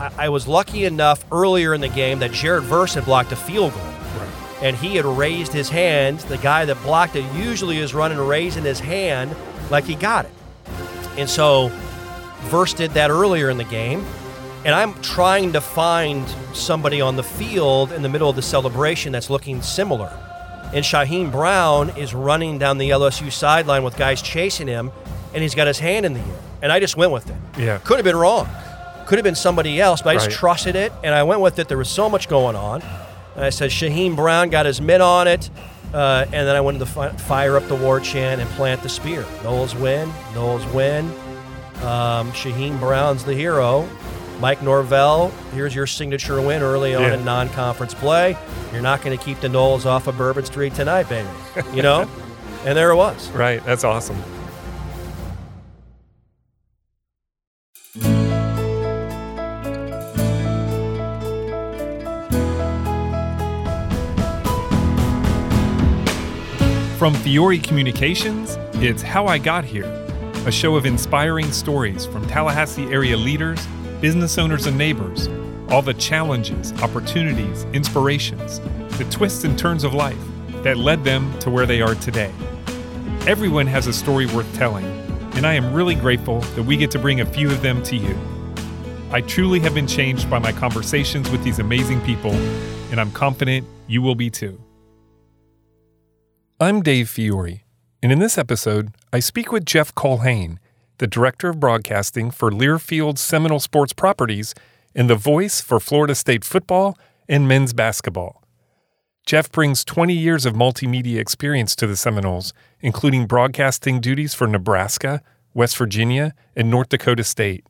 I, I was lucky enough earlier in the game that Jared Verse had blocked a field goal. And he had raised his hand. The guy that blocked it usually is running raising his hand like he got it. And so Verse did that earlier in the game. And I'm trying to find somebody on the field in the middle of the celebration that's looking similar. And Shyheim Brown is running down the LSU sideline with guys chasing him, and he's got his hand in the air. And I just went with it. Yeah. Could have been wrong. Could have been somebody else, but I just Right. trusted it, and I went with it. There was so much going on. And I said, Shyheim Brown got his mitt on it, uh, and then I went to fi- fire up the war chant and plant the spear. Noles win, Noles win. Um, Shyheim Brown's the hero. Mike Norvell, here's your signature win early on Yeah. in non-conference play. You're not going to keep the Noles off of Bourbon Street tonight, baby. You know? and there it was. Right. That's awesome. From Fiore Communications, it's How I Got Here, a show of inspiring stories from Tallahassee area leaders, business owners, and neighbors. All the challenges, opportunities, inspirations, the twists and turns of life that led them to where they are today. Everyone has a story worth telling, and I am really grateful that we get to bring a few of them to you. I truly have been changed by my conversations with these amazing people, and I'm confident you will be too. I'm Dave Fiore, and in this episode, I speak with Jeff Culhane, the Director of Broadcasting for Learfield Seminole Sports Properties and the voice for Florida State football and men's basketball. Jeff brings 20 years of multimedia experience to the Seminoles, including broadcasting duties for Nebraska, West Virginia, and North Dakota State.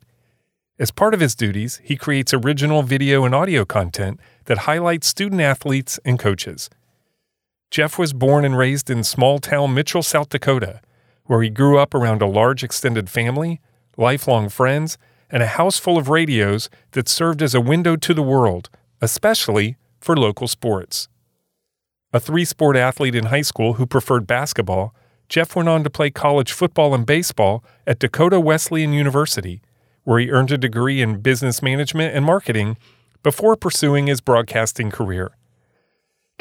As part of his duties, he creates original video and audio content that highlights student athletes and coaches. Jeff was born and raised in small town Mitchell, South Dakota, where he grew up around a large extended family, lifelong friends, and a house full of radios that served as a window to the world, especially for local sports. A three sport athlete in high school who preferred basketball, Jeff went on to play college football and baseball at Dakota Wesleyan University, where he earned a degree in business management and marketing before pursuing his broadcasting career.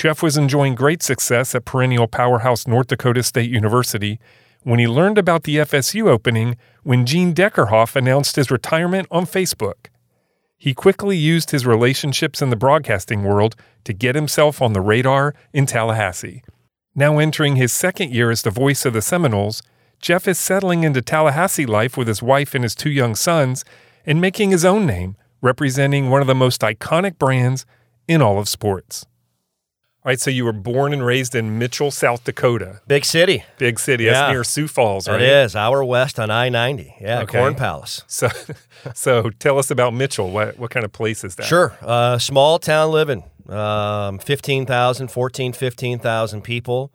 Jeff was enjoying great success at perennial powerhouse North Dakota State University when he learned about the FSU opening when Gene Deckerhoff announced his retirement on Facebook. He quickly used his relationships in the broadcasting world to get himself on the radar in Tallahassee. Now entering his second year as the voice of the Seminoles, Jeff is settling into Tallahassee life with his wife and his two young sons and making his own name, representing one of the most iconic brands in all of sports. All right, so you were born and raised in Mitchell, South Dakota, Big city. big city. Yeah. That's near Sioux Falls, right? It is. Hour west on I 90. Yeah, Okay. Corn Palace. So, so tell us about Mitchell. What what kind of place is that? Sure. Uh, small town living. Um, 15,000, 14, 15,000 people.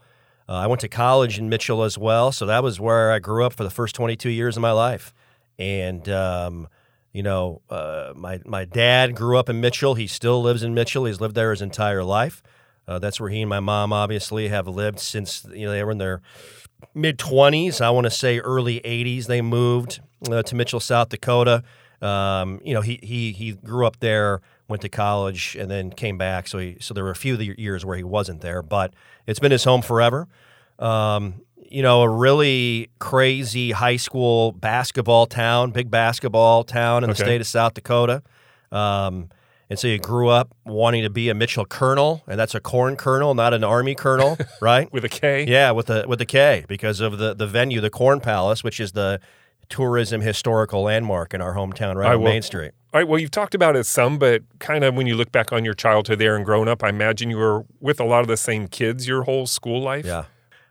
Uh, I went to college in Mitchell as well. So that was where I grew up for the first 22 years of my life. And, um, you know, uh, my, my dad grew up in Mitchell. He still lives in Mitchell. He's lived there his entire life. Uh, that's where he and my mom obviously have lived since you know they were in their mid 20s. I want to say early 80s. They moved uh, to Mitchell, South Dakota. Um, you know, he he he grew up there, went to college, and then came back. So he so there were a few of the years where he wasn't there, but it's been his home forever. Um, you know, a really crazy high school basketball town, big basketball town in the state of South Dakota. Um, and so you grew up wanting to be a Mitchell colonel, and that's a corn colonel, not an army colonel, right? With a K? Yeah, with the with the K because of the the venue, the Corn Palace, which is the tourism historical landmark in our hometown, right I on will- Main Street. All right, well, you've talked about it some, but kind of when you look back on your childhood there and growing up, I imagine you were with a lot of the same kids your whole school life. Yeah,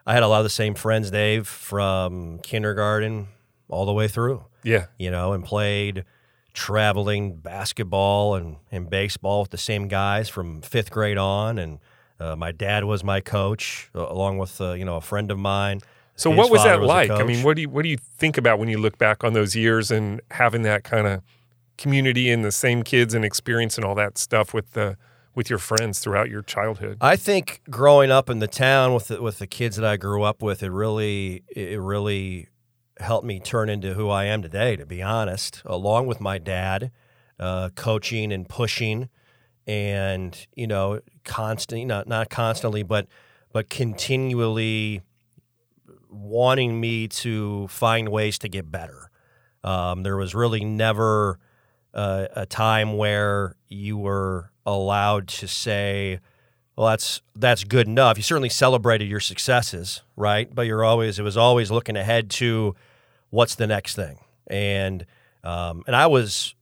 I had a lot of the same friends, Dave, from kindergarten all the way through. Yeah. You know, and played traveling basketball and, and baseball with the same guys from fifth grade on. And uh, my dad was my coach, uh, along with uh, you know a friend of mine. So His what was that a like? I mean, what do you what do you think about when you look back on those years and having that kind of community and the same kids and experience and all that stuff with the with your friends throughout your childhood? I think growing up in the town with the, with the kids that I grew up with, it really it really helped me turn into who I am today. To be honest, along with my dad, uh, coaching and pushing, and you know, constantly, not not constantly, but but continually wanting me to find ways to get better. Um, there was really never uh, a time where you were allowed to say, "Well, that's that's good enough." You certainly celebrated your successes, right? But you're always it was always looking ahead to what's the next thing, and um, and I was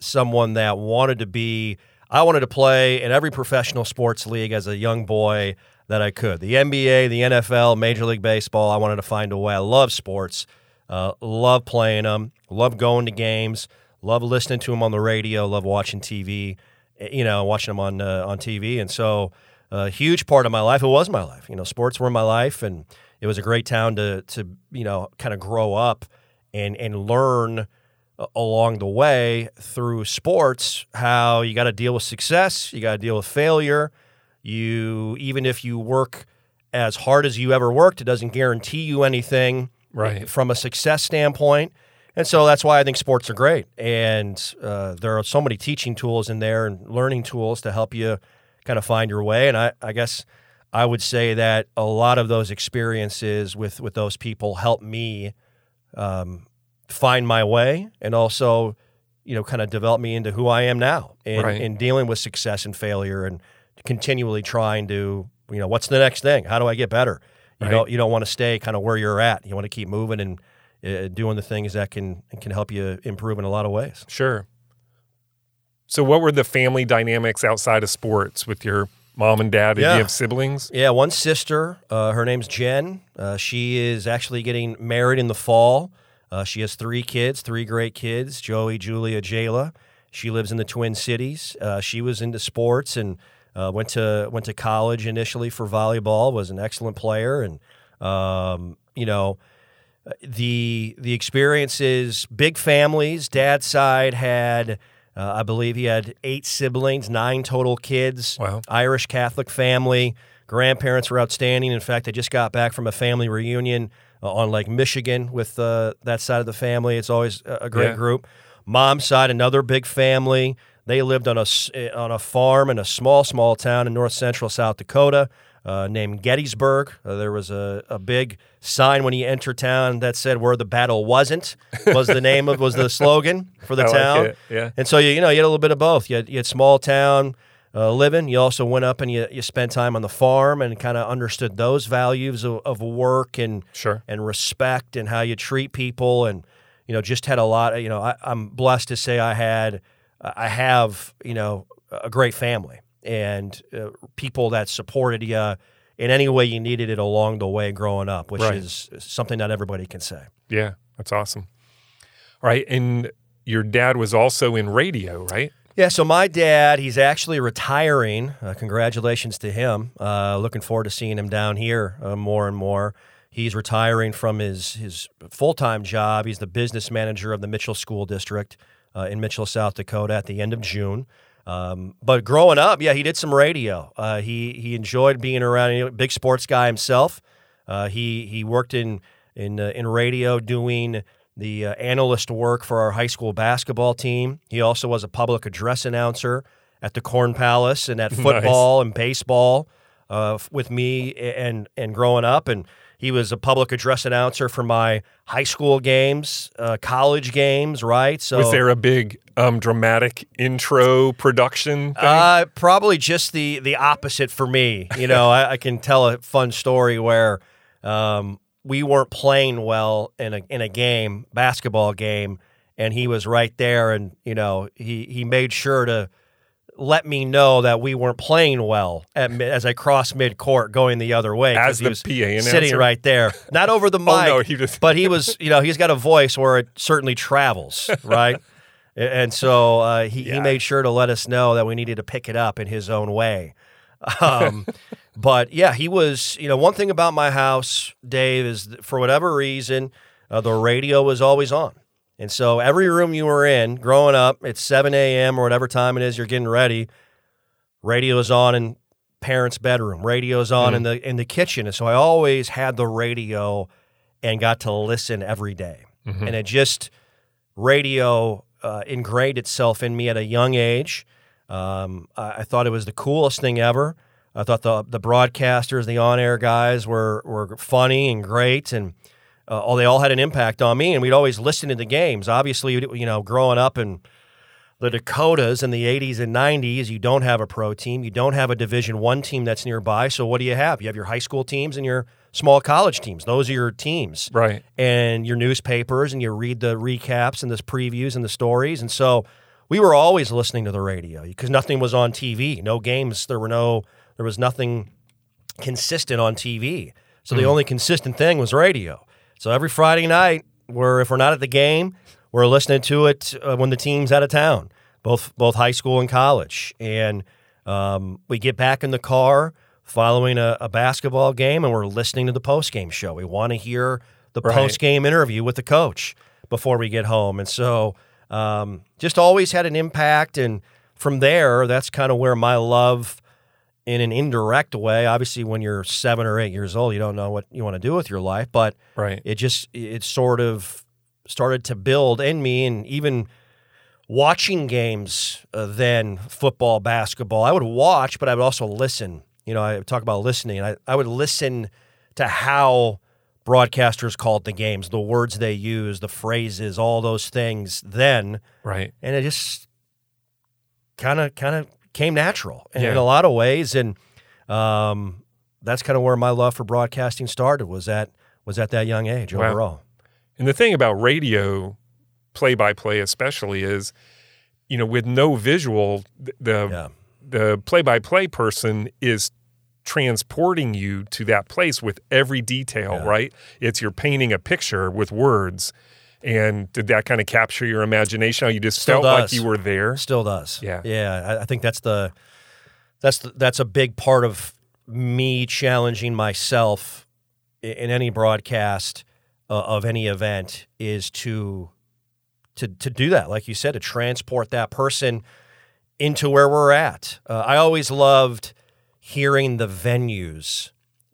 someone that wanted to be. I wanted to play in every professional sports league as a young boy that I could. The NBA, the NFL, Major League Baseball. I wanted to find a way. I love sports. Uh, love playing them. Love going to games. Love listening to them on the radio. Love watching TV. eh, You know, watching them on uh, on TV. And so, a huge part of my life. It was my life. You know, sports were my life, and it was a great town to to you know kind of grow up and and learn along the way through sports how you got to deal with success. You got to deal with failure. You even if you work as hard as you ever worked, it doesn't guarantee you anything Right. from a success standpoint. And so that's why I think sports are great. And uh, there are so many teaching tools in there and learning tools to help you kind of find your way. And I, I guess I would say that a lot of those experiences with, with those people helped me um, find my way and also, you know, kind of develop me into who I am now in, Right. in dealing with success and failure and continually trying to, you know, what's the next thing? How do I get better? You Right. don't you don't want to stay kind of where you're at. You want to keep moving and uh, doing the things that can can help you improve in a lot of ways. Sure. So, what were the family dynamics outside of sports with your mom and dad? Did Yeah. you have siblings? Yeah, one sister. Uh, her name's Jen. Uh, she is actually getting married in the fall. Uh, she has three kids, three great kids: Joey, Julia, Jayla. She lives in the Twin Cities. Uh, she was into sports and uh, went to went to college initially for volleyball. Was an excellent player, and um, you know the the experiences. Big families. Dad's side had. Uh, I believe he had eight siblings, nine total kids. Wow. Irish Catholic family. Grandparents were outstanding. In fact, I just got back from a family reunion uh, on Lake Michigan with uh, that side of the family. It's always a great Yeah. group. Mom's side, another big family. They lived on a eh, on a farm in a small, small town in north central South Dakota uh, named Gettysburg. Uh, there was a, a big sign when you enter town that said "Where the battle wasn't" was the name of was the slogan for the I town. it, yeah. And so you you know you had a little bit of both. You had, you had small town uh, living. You also went up and you you spent time on the farm and kind of understood those values of, of work and Sure. and respect and how you treat people and you know just had a lot. Of, you know I, I'm blessed to say I had I have you know a great family and uh, people that supported you in any way you needed it along the way growing up, which Right. is something not everybody can say. Yeah, that's awesome. All right. And your dad was also in radio, right? Yeah, so my dad, he's actually retiring. Uh, congratulations to him. Uh, looking forward to seeing him down here uh, more and more. He's retiring from his, his full time job. He's the business manager of the Mitchell School District uh, in Mitchell, South Dakota at the end of June. Um, but growing up, yeah, he did some radio. Uh, he, he enjoyed being around, you know, big sports guy himself. Uh, he, he worked in, in, uh, in radio doing the uh, analyst work for our high school basketball team. He also was a public address announcer at the Corn Palace and at football and baseball uh, with me and and growing up. And he was a public address announcer for my high school games, uh, college games, right? So Was there a big um, dramatic intro production thing? Uh, probably just the the opposite for me. You know, I, I can tell a fun story where um, we weren't playing well in a in a game, basketball game, and he was right there, and you know, he he made sure to let me know that we weren't playing well at, mid- as I crossed mid court going the other way. As he the was PA announcer? sitting right there, not over the mic. Oh, no, he just- but he was, you know, he's got a voice where it certainly travels, right? And so uh, he, he made sure to let us know that we needed to pick it up in his own way. Um, but yeah, he was, you know, one thing about my house, Dave, is that for whatever reason, uh, the radio was always on. And so every room you were in growing up, it's 7 a.m. or whatever time it is you're getting ready, radio is on in parents' bedroom, radio's on in the in the kitchen. And so I always had the radio and got to listen every day. And it just radio uh, ingrained itself in me at a young age. Um, I, I thought it was the coolest thing ever. I thought the the broadcasters, the on air guys were were funny and great, and uh, all they all had an impact on me. And we'd always listen to the games. Obviously, you know, growing up in the Dakotas in the 80s and 90s, you don't have a pro team, you don't have a Division One team that's nearby. So what do you have? You have your high school teams and your small college teams. Those are your teams, right? And your newspapers, and you read the recaps and the previews and the stories. And so we were always listening to the radio because nothing was on TV. No games. There were no there was nothing consistent on TV. So the mm. only consistent thing was radio. So every Friday night, we're if we're not at the game, we're listening to it uh, when the team's out of town, both both high school and college. And um, we get back in the car following a, a, basketball game, and we're listening to the post game show. We want to hear the right. post game interview with the coach before we get home, and so um, just always had an impact. And from there, that's kind of where my love in an indirect way. Obviously, when you're seven or eight years old, you don't know what you want to do with your life, but right. it just it sort of started to build in me, and even watching games uh, then football, basketball. I would watch, but I would also listen. You know, I talk about listening. I, I would listen to how broadcasters called the games, the words they use, the phrases, all those things then. Right. And it just kind of kind of came natural yeah. in a lot of ways, and um, that's kind of where my love for broadcasting started. Was at was at that young age wow. overall. And the thing about radio, play by play especially, is you know with no visual, the yeah. the play by play person is transporting you to that place with every detail, yeah. right? It's you're painting a picture with words. And did that kind of capture your imagination? How you just Still felt does. like you were there? Still does. Yeah. Yeah. I, I think that's the that's the, that's a big part of me challenging myself in any broadcast uh, of any event is to to to do that, like you said, to transport that person into where we're at. Uh, I always loved hearing the venues.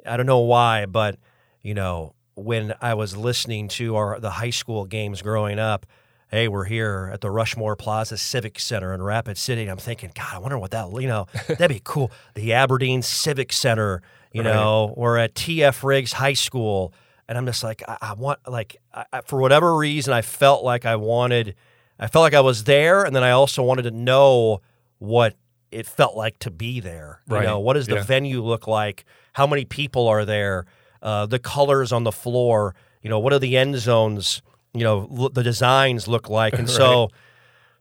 I don't know why, but you know, when I was listening to our the high school games growing up, hey, we're here at the Rushmore Plaza Civic Center in Rapid City. And I'm thinking, God, I wonder what that, you know, that'd be cool. The Aberdeen Civic Center, you right. know, or at TF Riggs High School. And I'm just like, I, I want, like, I, for whatever reason, I felt like I wanted, I felt like I was there. And then I also wanted to know what it felt like to be there. You know, what does the yeah. venue look like? How many people are there? Uh, the colors on the floor. You know, what are the end zones? You know, l- the designs look like, and right. so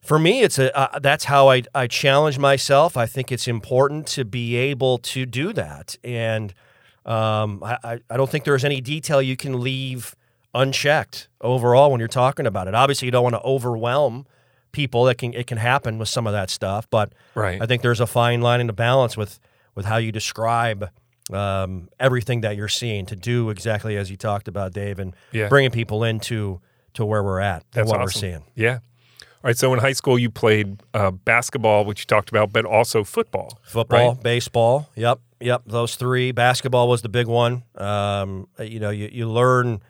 for me, it's a uh, that's how I I challenge myself. I think it's important to be able to do that, and um, I I don't think there's any detail you can leave unchecked overall when you're talking about it. Obviously, you don't want to overwhelm people. That can it can happen with some of that stuff, but right. I think there's a fine line and a balance with with how you describe um, everything that you're seeing to do exactly as you talked about, Dave, and yeah. bringing people into to where we're at That's and what awesome. we're seeing. Yeah. All right. So in high school, you played uh, basketball, which you talked about, but also football. Football, right? baseball. Yep. Yep. Those three. Basketball was the big one. Um, you know, you, you learn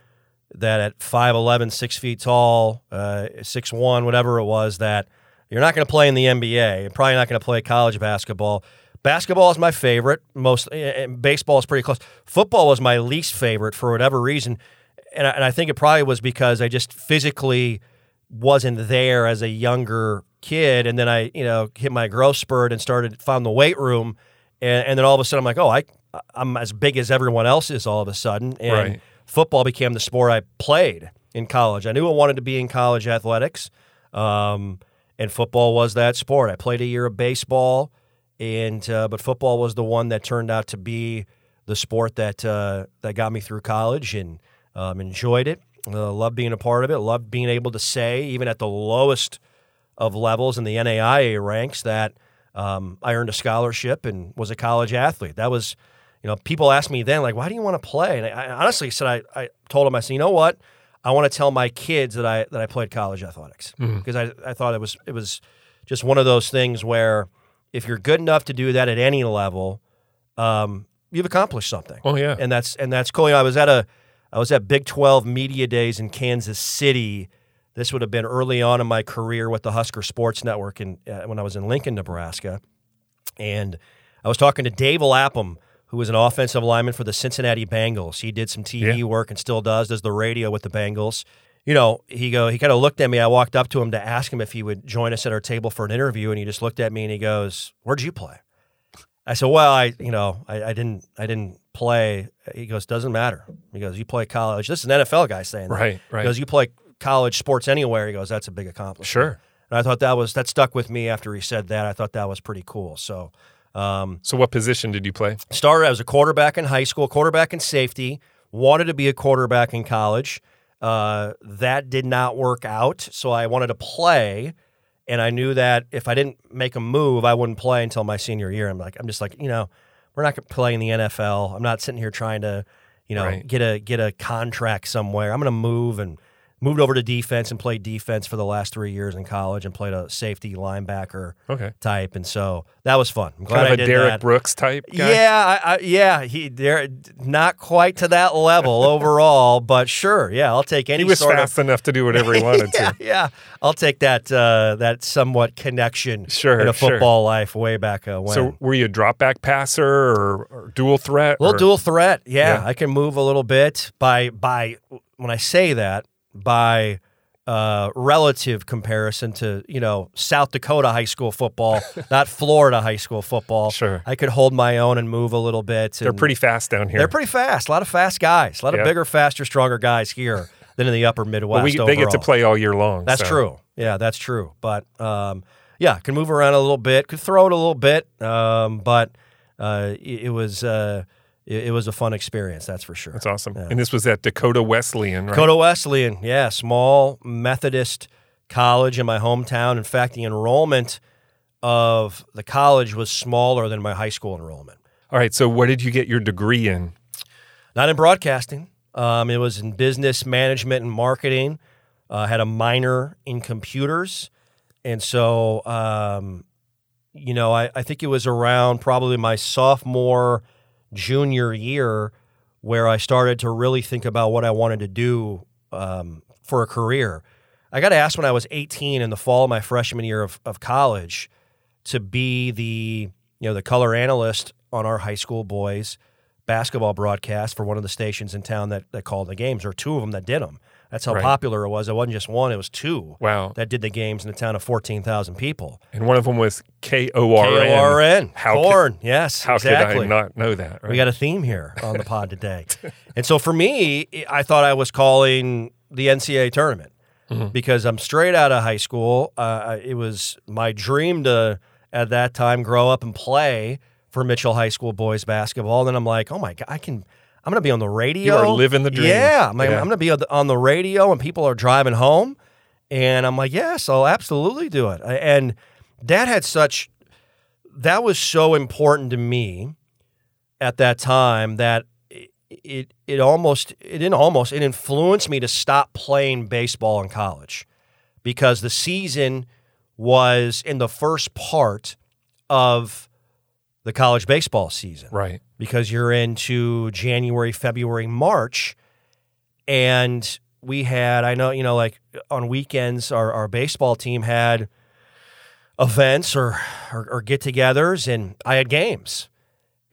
that at 5'11, 6 feet tall, uh, 6'1, whatever it was, that you're not going to play in the NBA. You're probably not going to play college basketball. Basketball is my favorite. Most and baseball is pretty close. Football was my least favorite for whatever reason, and I, and I think it probably was because I just physically wasn't there as a younger kid, and then I you know hit my growth spurt and started found the weight room, and, and then all of a sudden I'm like, oh, I I'm as big as everyone else is all of a sudden, and right. football became the sport I played in college. I knew I wanted to be in college athletics, um, and football was that sport. I played a year of baseball and uh, but football was the one that turned out to be the sport that uh, that got me through college and um, enjoyed it. Uh, loved being a part of it. Loved being able to say, even at the lowest of levels in the NAIA ranks, that um, I earned a scholarship and was a college athlete. That was, you know, people asked me then, like, why do you want to play? And I, I honestly said, I, I told them, I said, you know what? I want to tell my kids that I that I played college athletics because mm-hmm. I, I thought it was it was just one of those things where if you're good enough to do that at any level, um, you've accomplished something. Oh yeah, and that's and that's cool. You know, I was at a I was at Big Twelve Media Days in Kansas City This would have been early on in my career with the Husker Sports Network, and uh, when I was in Lincoln, Nebraska, and I was talking to Dave Lapham, who was an offensive lineman for the Cincinnati Bengals. He did some TV Yeah. work and still does, does the radio with the Bengals. You know, he go he kind of looked at me. I walked up to him to ask him if he would join us at our table for an interview, and he just looked at me and he goes, "Where'd you play?" I said, "Well, I you know I, I didn't I didn't play." He goes, "Doesn't matter." He goes, "You play college." This is an NFL guy saying that. Right, right. He goes, "You play college sports anywhere." He goes, "That's a big accomplishment." Sure. And I thought that was that stuck with me after he said that. I thought that was pretty cool. So. Um, So, what position did you play? started as a quarterback in high school, quarterback in safety, wanted to be a quarterback in college. Uh, that did not work out. So I wanted to play. And I knew that if I didn't make a move, I wouldn't play until my senior year. I'm like, I'm just like, you know, we're not going to play in the NFL. I'm not sitting here trying to, you know, Right. get a get a contract somewhere. I'm going to move and moved over to defense and played defense for the last three years in college and played a safety linebacker Okay. type. And so that was fun. I'm glad Kind I of a did Derrick that. Brooks type guy? Yeah, I, I, yeah, he there not quite to that level overall, but sure, yeah, I'll take any He was fast enough to do whatever he wanted yeah, to. yeah, I'll take that uh, that somewhat connection Sure, in a sure. football life way back uh, when. So, were you a drop back passer or, or dual threat? a little or- dual threat, yeah, Yeah. I can move a little bit by by when I say that by uh, relative comparison to you know South Dakota high school football, not Florida high school football. Sure. I could hold my own and move a little bit. They're pretty fast down here. They're pretty fast. A lot of fast guys. A lot Yeah. of bigger, faster, stronger guys here than in the upper Midwest. Well, we, they get to play all year long. That's so- true. Yeah, that's true. But um, yeah, can move around a little bit. Could throw it a little bit. Um, but uh, it, it was uh, it, it was a fun experience. That's for sure. That's awesome. And this was at Dakota Wesleyan, right? Dakota Wesleyan, yeah, small Methodist college in my hometown. In fact, the enrollment of the college was smaller than my high school enrollment. All right. So, what did you get your degree in? not in broadcasting. Um, it was in business management and marketing. Uh, had a minor in computers, and so um, you know, I, I think it was around probably my sophomore, junior year where I started to really think about what I wanted to do um, for a career. I got asked when I was 18 in the fall of my freshman year of, of college to be the you know the color analyst on our high school boys basketball broadcast for one of the stations in town that, that called the games, or two of them that did them. That's how Right. popular it was. It wasn't just one; it was two Wow. that did the games in a town of 14,000 people. And one of them was K O R N. K-O-R-N. How could- Corn. yes, How exactly. could I not know that? Right? We got a theme here on the pod today. and so for me, I thought I was calling the NCAA tournament Mm-hmm. because I'm straight out of high school. Uh, it was my dream to, at that time, grow up and play for Mitchell High School boys basketball. And I'm like, oh my God, I can. I'm going to be on the radio. You are living the dream. Yeah, I'm, like, Yeah. I'm going to be on the- radio, and people are driving home, and I'm like, yes, I'll absolutely do it. And that had such that was so important to me at that time that it it, it almost it didn't almost it influenced me to stop playing baseball in college because the season was in the first part of the college baseball season Right. Because you're into January, February, March. And we had, I know, you know, like on weekends, our, our baseball team had events or, or, or get togethers, and I had games.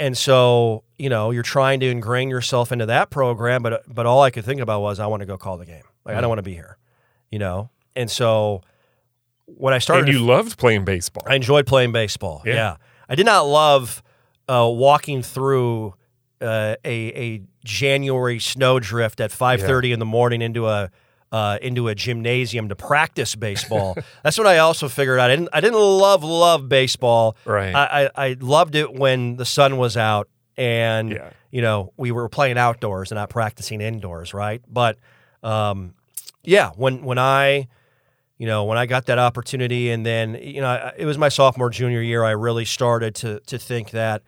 And so, you know, you're trying to ingrain yourself into that program, but but all I could think about was I want to go call the game. Like I don't mm. want to be here, you know. And so when I started, And you loved playing baseball. I enjoyed playing baseball. Yeah. Yeah, I did not love uh, walking through uh, a a January snowdrift at five thirty in the morning into a uh, into a gymnasium to practice baseball. That's what I also figured out. I didn't I didn't love love baseball. Right. I, I, I loved it when the sun was out and Yeah. you know we were playing outdoors and not practicing indoors, right? But um, yeah, when when I you know, when I got that opportunity, and then you know, it was my sophomore junior year. I really started to to think that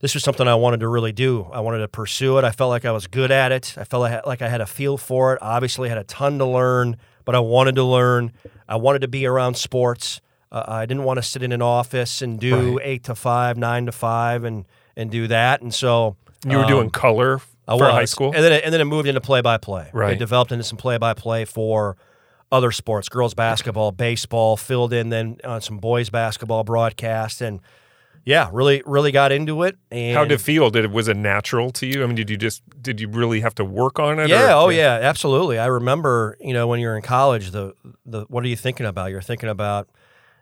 this was something I wanted to really do. I wanted to pursue it. I felt like I was good at it. I felt like- like I had a feel for it. Obviously, I had a ton to learn, but I wanted to learn. I wanted to be around sports. Uh, I didn't want to sit in an office and do Right. eight to five, nine to five, and and do that. And so you were um, doing color for was. high school. and then it, and then it moved into play by play. Right. It developed into some play by play for other sports, girls basketball, baseball, filled in then on some boys basketball broadcast, and yeah, really, really got into it. And How did it feel? Did it was it natural to you? I mean, did you just did you really have to work on it? Yeah, or- oh yeah, absolutely. I remember, you know, when you're in college, the the what are you thinking about? You're thinking about,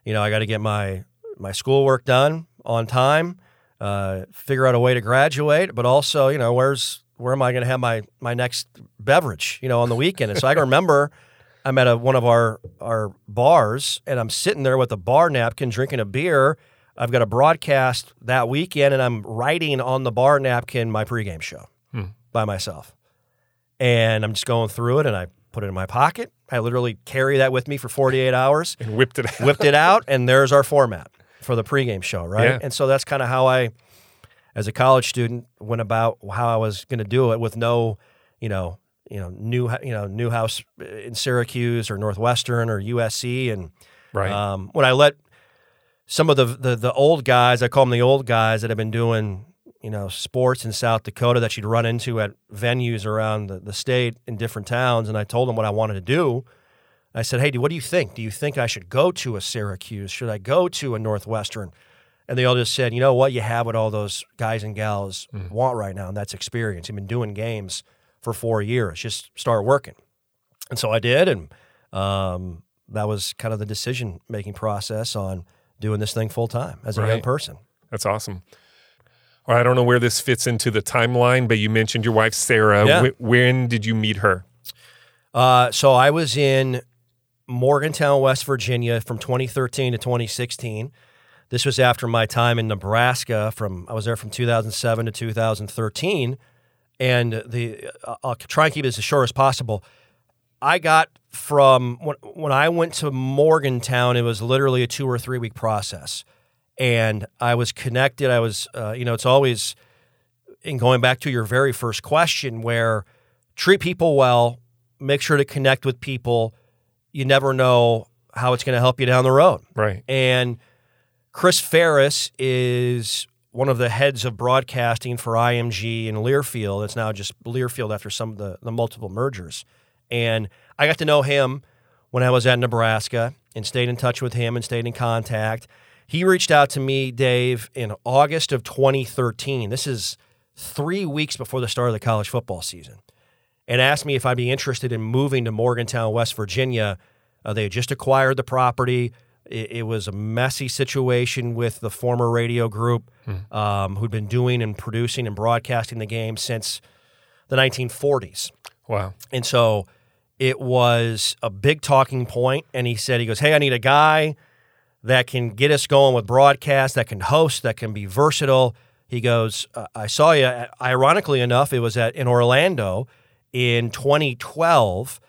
you know, I got to get my my schoolwork done on time, uh, figure out a way to graduate, but also, you know, where's where am I going to have my my next beverage, you know, on the weekend? And so I can remember I'm at a, one of our our bars and I'm sitting there with a bar napkin drinking a beer. I've got a broadcast that weekend and I'm writing on the bar napkin my pregame show by myself. And I'm just going through it and I put it in my pocket. I literally carry that with me for 48 hours and whipped it out. whipped it out, and there's our format for the pregame show, right? Yeah. And so that's kind of how I, as a college student, went about how I was going to do it with no, you know, you know, new, you know, Newhouse in Syracuse or Northwestern or USC, and Right. um, when I let some of the, the the old guys, I call them the old guys that have been doing, you know, sports in South Dakota that you'd run into at venues around the, the state in different towns, and I told them what I wanted to do. I said, "Hey, what do you think? Do you think I should go to a Syracuse? Should I go to a Northwestern?" And they all just said, "You know what? You have what all those guys and gals want right now, and that's experience. You've been doing games for four years. Just start working." And so I did, and um, that was kind of the decision making process on doing this thing full time as a young person. That's awesome. I don't know where this fits into the timeline, but you mentioned your wife Sarah. Yeah. Wh- when did you meet her? Uh, so I was in Morgantown, West Virginia from 2013 to 2016. This was after my time in Nebraska. From I was there from 2007 to 2013, and the I'll try and keep this as short as possible. I got from when, when I went to Morgantown, it was literally a two or three week process, and I was connected. I was, uh, you know, it's always in going back to your very first question, where treat people well, make sure to connect with people. You never know how it's going to help you down the road. Right. And Chris Ferris is one of the heads of broadcasting for IMG in Learfield. It's now just Learfield after some of the, the multiple mergers. And I got to know him when I was at Nebraska and stayed in touch with him and stayed in contact. He reached out to me, Dave, in August of 2013. This is three weeks before the start of the college football season and asked me if I'd be interested in moving to Morgantown, West Virginia. Uh, they had just acquired the property. It, it was a messy situation with the former radio group um, who'd been doing and producing and broadcasting the game since the 1940s. Wow. And so it was a big talking. And he said, he goes, Hey, I need a guy that can get us going with broadcast, that can host, that can be versatile. He goes, I saw you. Ironically enough, it was at in Orlando in 2012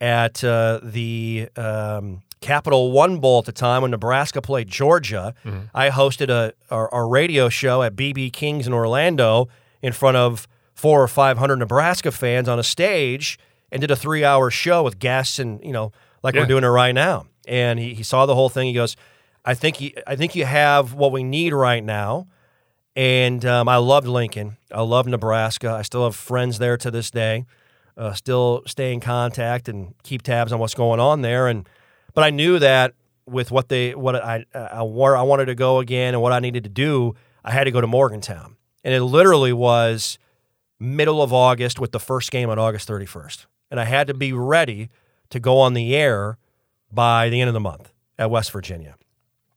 at uh, the um, Capital One Bowl at the time when Nebraska played Georgia. I hosted a, a, a radio show at BB King's in Orlando in front of four or five hundred Nebraska fans on a stage and did a three hour show with guests and you know like Yeah. we're doing it right now. And he, he saw the whole thing. He goes, I think you, I think you have what we need right now. And um, I loved Lincoln. I love Nebraska. I still have friends there to this day. Uh, still stay in contact and keep tabs on what's going on there. And but I knew that with what they what I I, where I wanted to go again and what I needed to do, I had to go to Morgantown. And it literally was middle of August with the first game on August 31st. And I had to be ready to go on the air by the end of the month at West Virginia.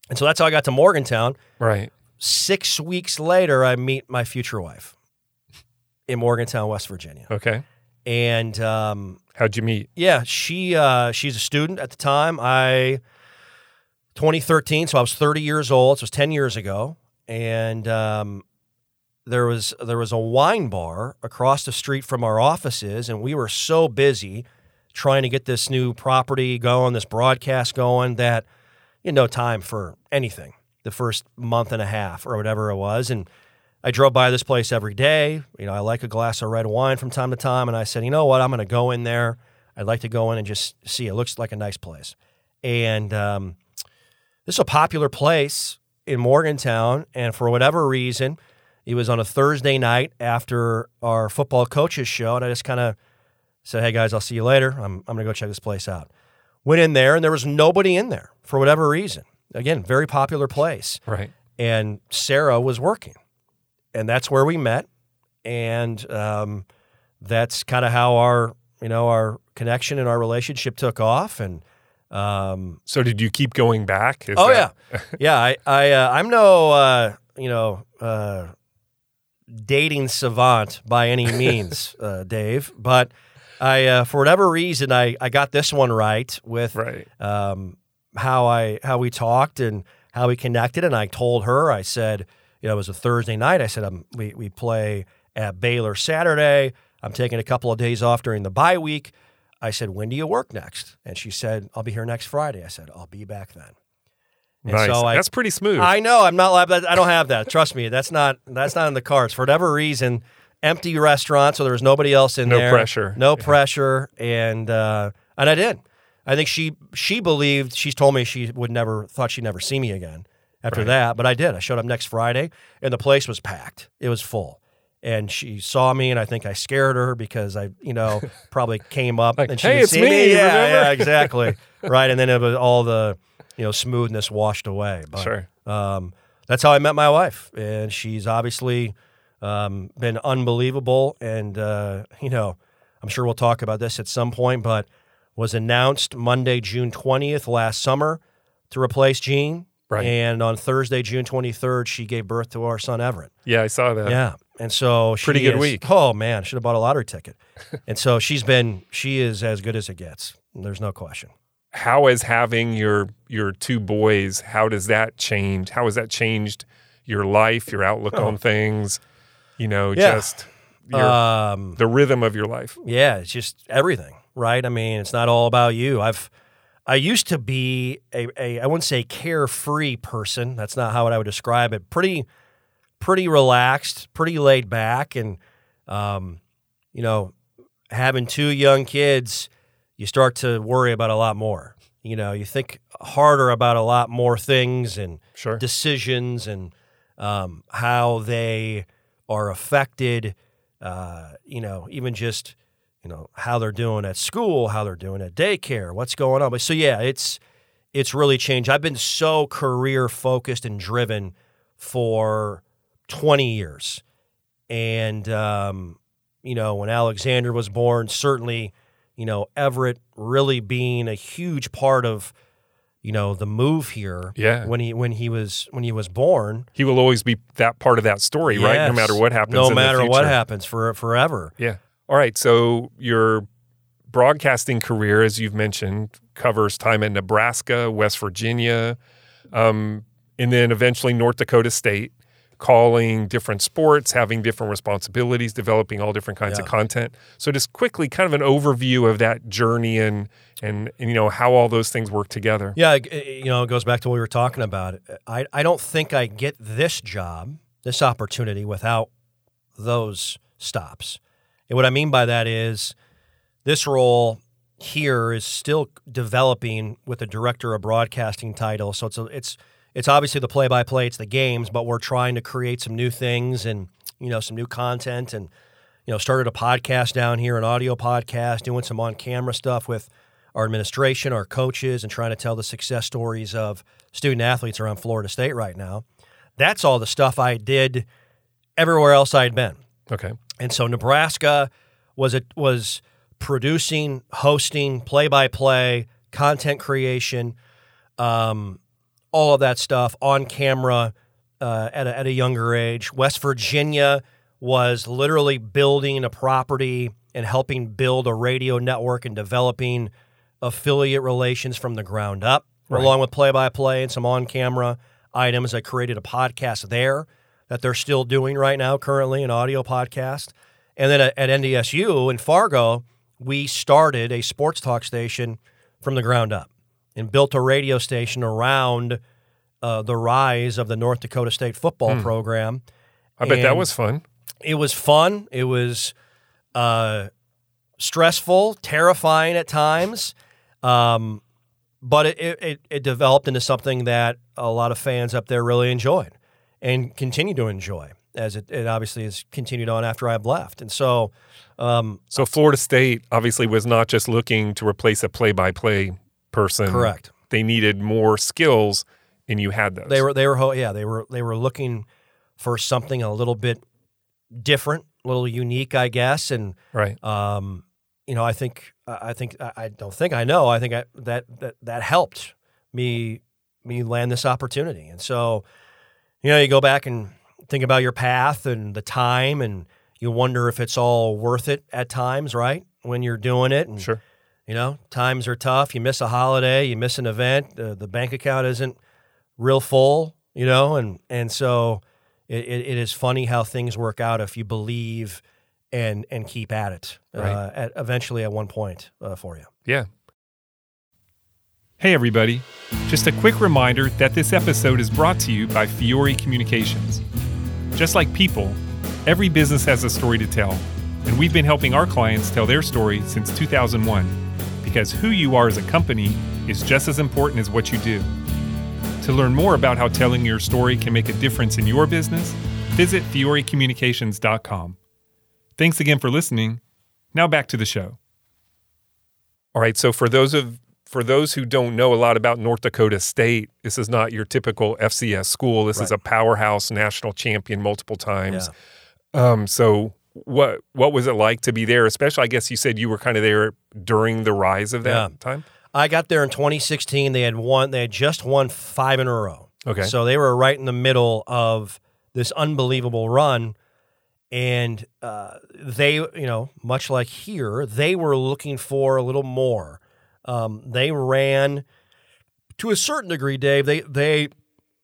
And so that's how I got to Morgantown Right. six weeks later, I meet my future wife in Morgantown, West Virginia. Okay. And um, How'd you meet? yeah, she uh, she's a student at the time. I 2013, so I was 30 years old. So it was 10 years ago, and um, there was there was a wine bar across the street from our offices, and we were so busy trying to get this new property going, this broadcast going, that you had no time for anything. The first month and a half or whatever it was, and I drove by this place every day. You know, I like a glass of red wine from time to time, and I said, you know what, I'm going to go in there. I'd like to go in and just see. It looks like a nice place, and um, this is a popular place in Morgantown. And for whatever reason, it was on a Thursday night after our football coaches show, and I just kind of said, "Hey guys, I'll see you later. I'm I'm going to go check this place out." went in there and there was nobody in there for whatever reason. Again, very popular place. Right. And Sarah was working. And that's where we met. And um, that's kind of how our, you know, our connection and our relationship took off. And um, So did you keep going back? Is oh that- yeah, yeah. I, I, uh, I'm no, uh, you know, uh, dating savant by any means, uh, Dave. But I, uh, for whatever reason, I, I got this one right with Right. um, how I how we talked and how we connected. And I told her, I said, you know, it was a Thursday night. I said, um, we we play at Baylor Saturday. I'm taking a couple of days off during the bye week. I said, when do you work next? And she said, I'll be here next Friday. I said, I'll be back then. And Nice. so I- That's pretty smooth. I know I'm not. I don't have that. Trust me, that's not that's not in the cards for whatever reason. Empty restaurant, so there was nobody else in No there. No pressure. No pressure, and uh, and I did. I think she she believed. She's told me she would never thought she'd never see me again after Right. that, but I did. I showed up next Friday, and the place was packed. It was full. And she saw me, and I think I scared her because I, you know, probably came up Like, and she "Hey, it's see me, Yeah, remember?" yeah, exactly. right, and then it was all the, you know, smoothness washed away. But, Sure. um, that's how I met my wife, and she's obviously um, been unbelievable. And uh, you know, I'm sure we'll talk about this at some point, but was announced Monday, June 20th last summer to replace Gene. Right. And on Thursday, June 23rd, she gave birth to our son Everett. yeah, I saw that. Yeah. And so she Pretty good is- week. Oh man, should have bought a lottery ticket. and so she's been she is as good as it gets. There's no question. How is having your your two boys? How does that change? How has that changed your life, your outlook on things? You know, Oh. Yeah. just your, Um the rhythm of your life. Yeah, it's just everything, right? I mean, it's not all about you. I've I used to be a, a I wouldn't say carefree person. That's not how I would describe it. Pretty pretty relaxed, pretty laid back and um, you know, having two young kids, you start to worry about a lot more. You know, you think harder about a lot more things and Sure. decisions and um, how they are affected. Uh, you know, even just you know how they're doing at school, how they're doing at daycare, what's going on. But so yeah, it's it's really changed. I've been so career focused and driven for 20 years, and um, you know when Alexander was born, certainly you know Everett really being a huge part of you know the move here Yeah. when he when he was when he was born He will always be that part of that story, right? No matter what happens. no in the matter what happens for forever Yeah. All right. So your broadcasting career, as you've mentioned, covers time in Nebraska, West Virginia, um, and then eventually North Dakota State, calling different sports, having different responsibilities, developing all different kinds of content. So just quickly, kind of an overview of that journey and and, and you know how all those things work together. yeah it- you know it goes back to what we were talking about i i don't think i get this job this opportunity without those stops and what i mean by that is this role here is still developing with the director of broadcasting title so it's a, it's it's obviously the play-by-play it's the games but we're trying to create some new things and you know some new content and you know started a podcast down here an audio podcast doing some on-camera stuff with our administration our coaches and trying to tell the success stories of student athletes around florida state right now that's all the stuff i did everywhere else i'd been Okay. and so Nebraska was it was producing, hosting, play by play, content creation, um, all of that stuff on camera uh, at, a, at a younger age. West Virginia was literally building a property and helping build a radio network and developing affiliate relations from the ground up, Right. along with play by play and some on camera items. I created a podcast there that they're still doing right now, currently, an audio podcast. And then at, at NDSU in Fargo, we started a sports talk station from the ground up and built a radio station around uh, the rise of the North Dakota State football program. I bet that was fun. It was fun. It was uh, stressful, terrifying at times. Um, but it, it- it, it developed into something that a lot of fans up there really enjoyed and continue to enjoy as it, it obviously has continued on after I've left. And so, um, So Florida State obviously was not just looking to replace a play-by-play person. Correct. They needed more skills, and you had those. They were they were yeah they were they were looking for something a little bit different, a little unique, I guess, and right. um, you know I think I think I don't think I know I think I, that that that helped me me land this opportunity, and so you know you go back and think about your path and the time, and you wonder if it's all worth it at times, right? When you're doing it, and Sure. You know, times are tough. You miss a holiday, you miss an event, uh, the bank account isn't real full, you know, and and so it, it, it is funny how things work out if you believe and and keep at it. Right. Uh, at eventually at one point uh, for you. Yeah. Hey, everybody. Just a quick reminder that this episode is brought to you by Fiore Communications. Just like people, every business has a story to tell, and we've been helping our clients tell their story since 2001 because who you are as a company is just as important as what you do. To learn more about how telling your story can make a difference in your business, visit fiorecommunications.com. Thanks again for listening. Now back to the show. All right, so for those of for those who don't know a lot about North Dakota State, this is not your typical FCS school. This is a powerhouse national champion multiple times. Um, so what what was it like to be there? Especially, I guess you said you were kind of there during the rise of that Yeah. time. I got there in 2016. They had won. They had just won five in a row. Okay. So they were right in the middle of this unbelievable run, and uh, they, you know, much like here, they were looking for a little more. Um, they ran to a certain degree, Dave. They they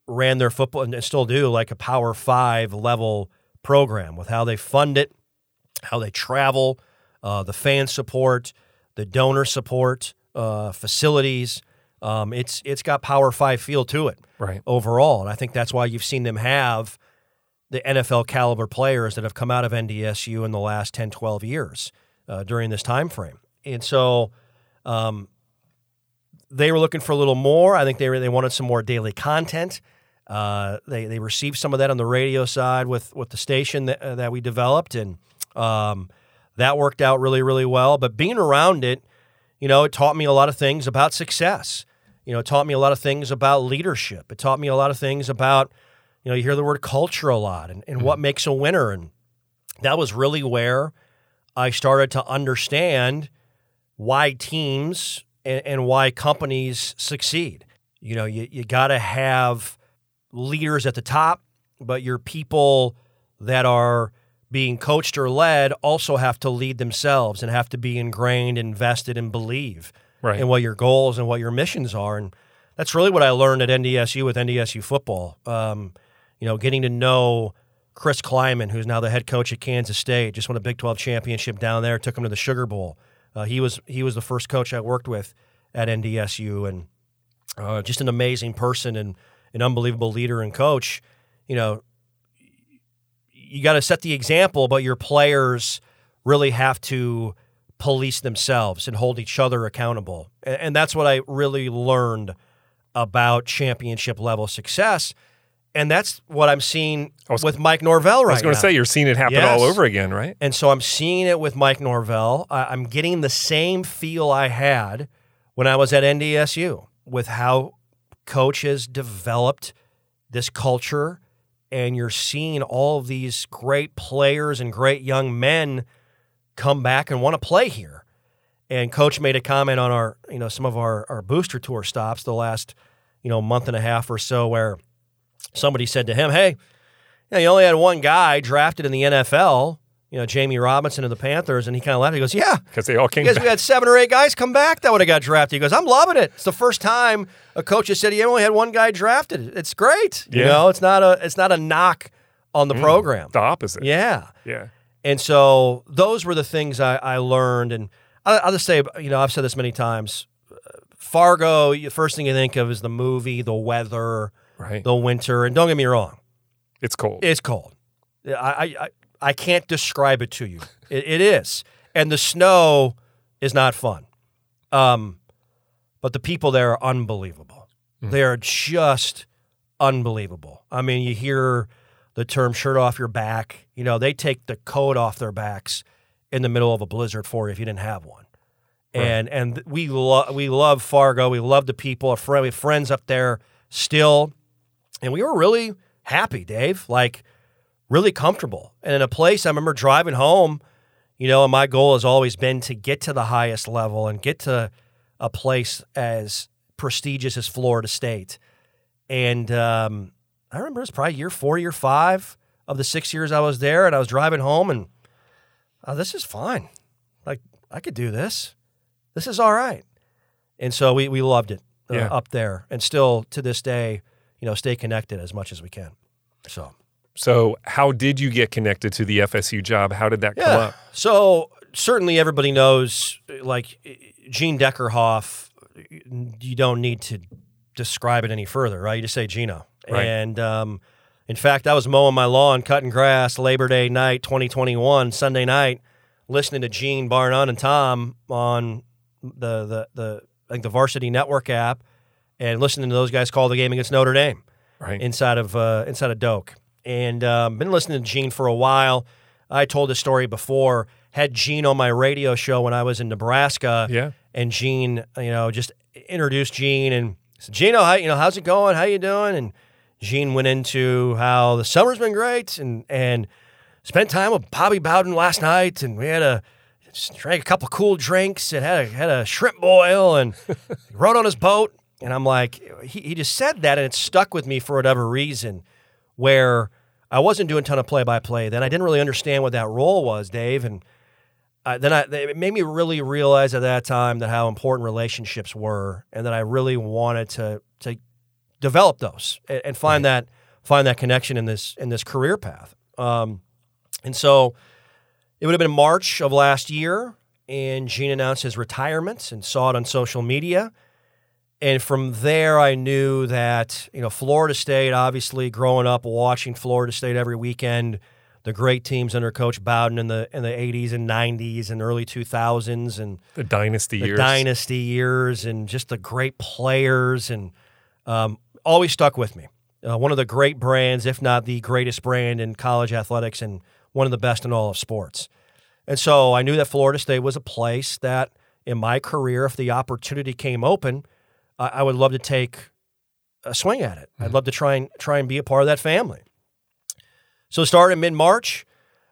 ran their football and still do like a Power Five level program with how they fund it, how they travel, uh, the fan support, the donor support, uh, facilities. Um, it's it's got Power Five feel to it Right. overall, and I think that's why you've seen them have the NFL caliber players that have come out of NDSU in the last 10, 12 years uh, during this time frame. And so um, they were looking for a little more. I think they were, they wanted some more daily content. Uh, they they received some of that on the radio side with with the station that, uh, that we developed, and um, that worked out really really well. But being around it, you know, it taught me a lot of things about success. You know, it taught me a lot of things about leadership. It taught me a lot of things about, you know, you hear the word culture a lot and, and what makes a winner. And that was really where I started to understand why teams and, and why companies succeed. You know, you, you got to have leaders at the top, but your people that are being coached or led also have to lead themselves and have to be ingrained, invested, and believe Right. and what your goals and what your missions are. And that's really what I learned at NDSU with NDSU football. Um, you know, getting to know Chris Klieman, who's now the head coach at Kansas State, just won a Big 12 championship down there, took him to the Sugar Bowl. Uh, he was he was the first coach I worked with at NDSU, and uh, just an amazing person and an unbelievable leader and coach. You know, you got to set the example, but your players really have to police themselves and hold each other accountable. And, and that's what I really learned about championship level success. And that's what I'm seeing was- with Mike Norvell right now. I was going to say you're seeing it happen Yes. all over again, right? And so I'm seeing it with Mike Norvell. I, I'm getting the same feel I had when I was at NDSU with how coach has developed this culture. And you're seeing all of these great players and great young men come back and want to play here. And coach made a comment on our, you know, some of our, our booster tour stops the last, you know, month and a half or so where somebody said to him, Hey, you, know, you only had one guy drafted in the NFL, you know, Jammie Robinson of the Panthers, and he kind of laughed. He goes, "Yeah, Because they all came because we had seven or eight guys come back that would have got drafted." He goes, "I'm loving it. It's the first time a coach has said he only had one guy drafted. It's great. You know, it's not a it's not a knock on the mm, program. the opposite. Yeah, Yeah. and so those were the things I, I learned. And I, I'll just say, you know, I've said this many times. Uh, Fargo, the first thing you think of is the movie, the weather, Right. the winter, and don't get me wrong, It's cold. it's cold. I I, I, can't describe it to you. It, it is, and the snow is not fun. Um, but the people there are unbelievable. They are just unbelievable. I mean, you hear the term "shirt off your back." You know, they take the coat off their backs in the middle of a blizzard for you if you didn't have one, and and we lo- we love Fargo. We love the people. Our friend, we have friends up there still, and we were really happy, Dave. Like really comfortable, and in a place. I remember driving home. You know, and my goal has always been to get to the highest level and get to a place as prestigious as Florida State. And um, I remember it was probably year four, year five of the six years I was there, and I was driving home, and oh, this is fine. Like I could do this. This is all right. And so we we loved it uh, Yeah. up there, and still to this day, you know, stay connected as much as we can. So So, how did you get connected to the FSU job? How did that come up? So certainly everybody knows, like Gene Deckerhoff. You don't need to describe it any further, right? You just say Gino. Right. And um, in fact, I was mowing my lawn, cutting grass, Labor Day night, 2021, Sunday night, listening to Gene, bar none, and Tom on the the the I think the Varsity Network app, and listening to those guys call the game against Notre Dame Right. inside of uh, inside of Doak, and um, been listening to Gene for a while. I told this story before. Had Gene on my radio show when I was in Nebraska, yeah. and Gene, you know, just introduced Gene and said, Gino, how you know, how's it going? How you doing? And Gene went into how the summer's been great, and and spent time with Bobby Bowden last night, and we had a drank a couple cool drinks and had a had a shrimp boil and rode on his boat. And I'm like, he, he just said that, and it stuck with me for whatever reason, where I wasn't doing a ton of play by play. Then I didn't really understand what that role was, Dave, and uh, then I, it made me really realize at that time that how important relationships were, and that I really wanted to to develop those and, and find that find that connection in this in this career path. Um, and so it would have been March of last year, and Gene announced his retirement and saw it on social media. And from there, I knew that you know Florida State. Obviously, growing up watching Florida State every weekend, the great teams under Coach Bowden in the in the '80s and '90s and early 2000s, and The dynasty the years. dynasty years, and just the great players, and um, always stuck with me. Uh, one of the great brands, if not the greatest brand in college athletics, and one of the best in all of sports. And so I knew that Florida State was a place that, in my career, if the opportunity came open, I, I would love to take a swing at it. I'd love to try and try and be a part of that family. So starting mid March.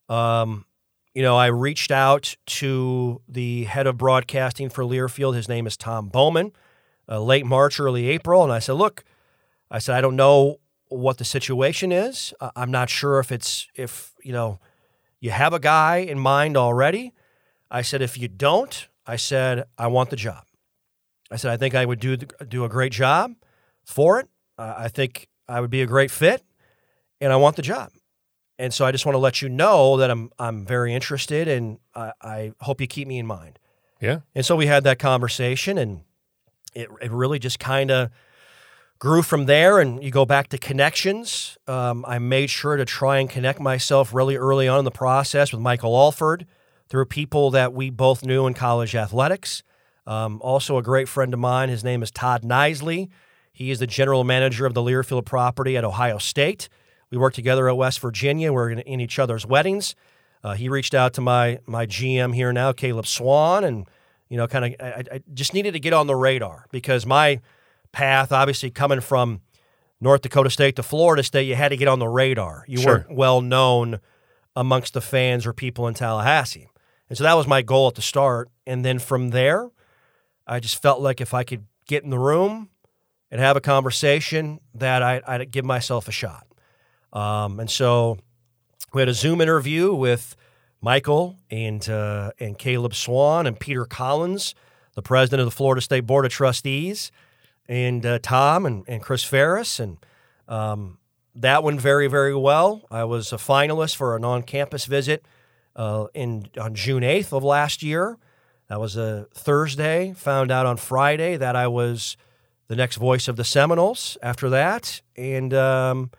Um, you know, I reached out to the head of broadcasting for Learfield. His name is Tom Bowman. Uh, late March, early April, and I said, "Look, I said I don't know what the situation is. Uh, I'm not sure if it's if you know you have a guy in mind already. I said if you don't, I said I want the job. I said I think I would do do a great job for it. Uh, I think I would be a great fit, and I want the job. And so I just want to let you know that I'm I'm very interested, and I, I hope you keep me in mind. Yeah. And so we had that conversation, and it, it really just kind of grew from there. And you go back to connections. Um, I made sure to try and connect myself really early on in the process with Michael Alford through people that we both knew in college athletics. Um, also, a great friend of mine. His name is Todd Nisley. He is the general manager of the Learfield property at Ohio State. We worked together at West Virginia. We're in, in each other's weddings. Uh, he reached out to my my GM here now, Caleb Swan, and you know, kind of, I, I just needed to get on the radar because my path, obviously coming from North Dakota State to Florida State, you had to get on the radar. You Sure. weren't well known amongst the fans or people in Tallahassee. And so that was my goal at the start. And then from there, I just felt like if I could get in the room and have a conversation, that I, I'd give myself a shot. Um, and so we had a Zoom interview with Michael and uh, and Caleb Swan and Peter Collins, the president of the Florida State Board of Trustees, and uh, Tom and, and Chris Ferris, and um, that went very very well. I was a finalist for an on-campus visit uh, in on June eighth of last year. That was a Thursday. Found out on Friday that I was the next voice of the Seminoles after that, and. Um,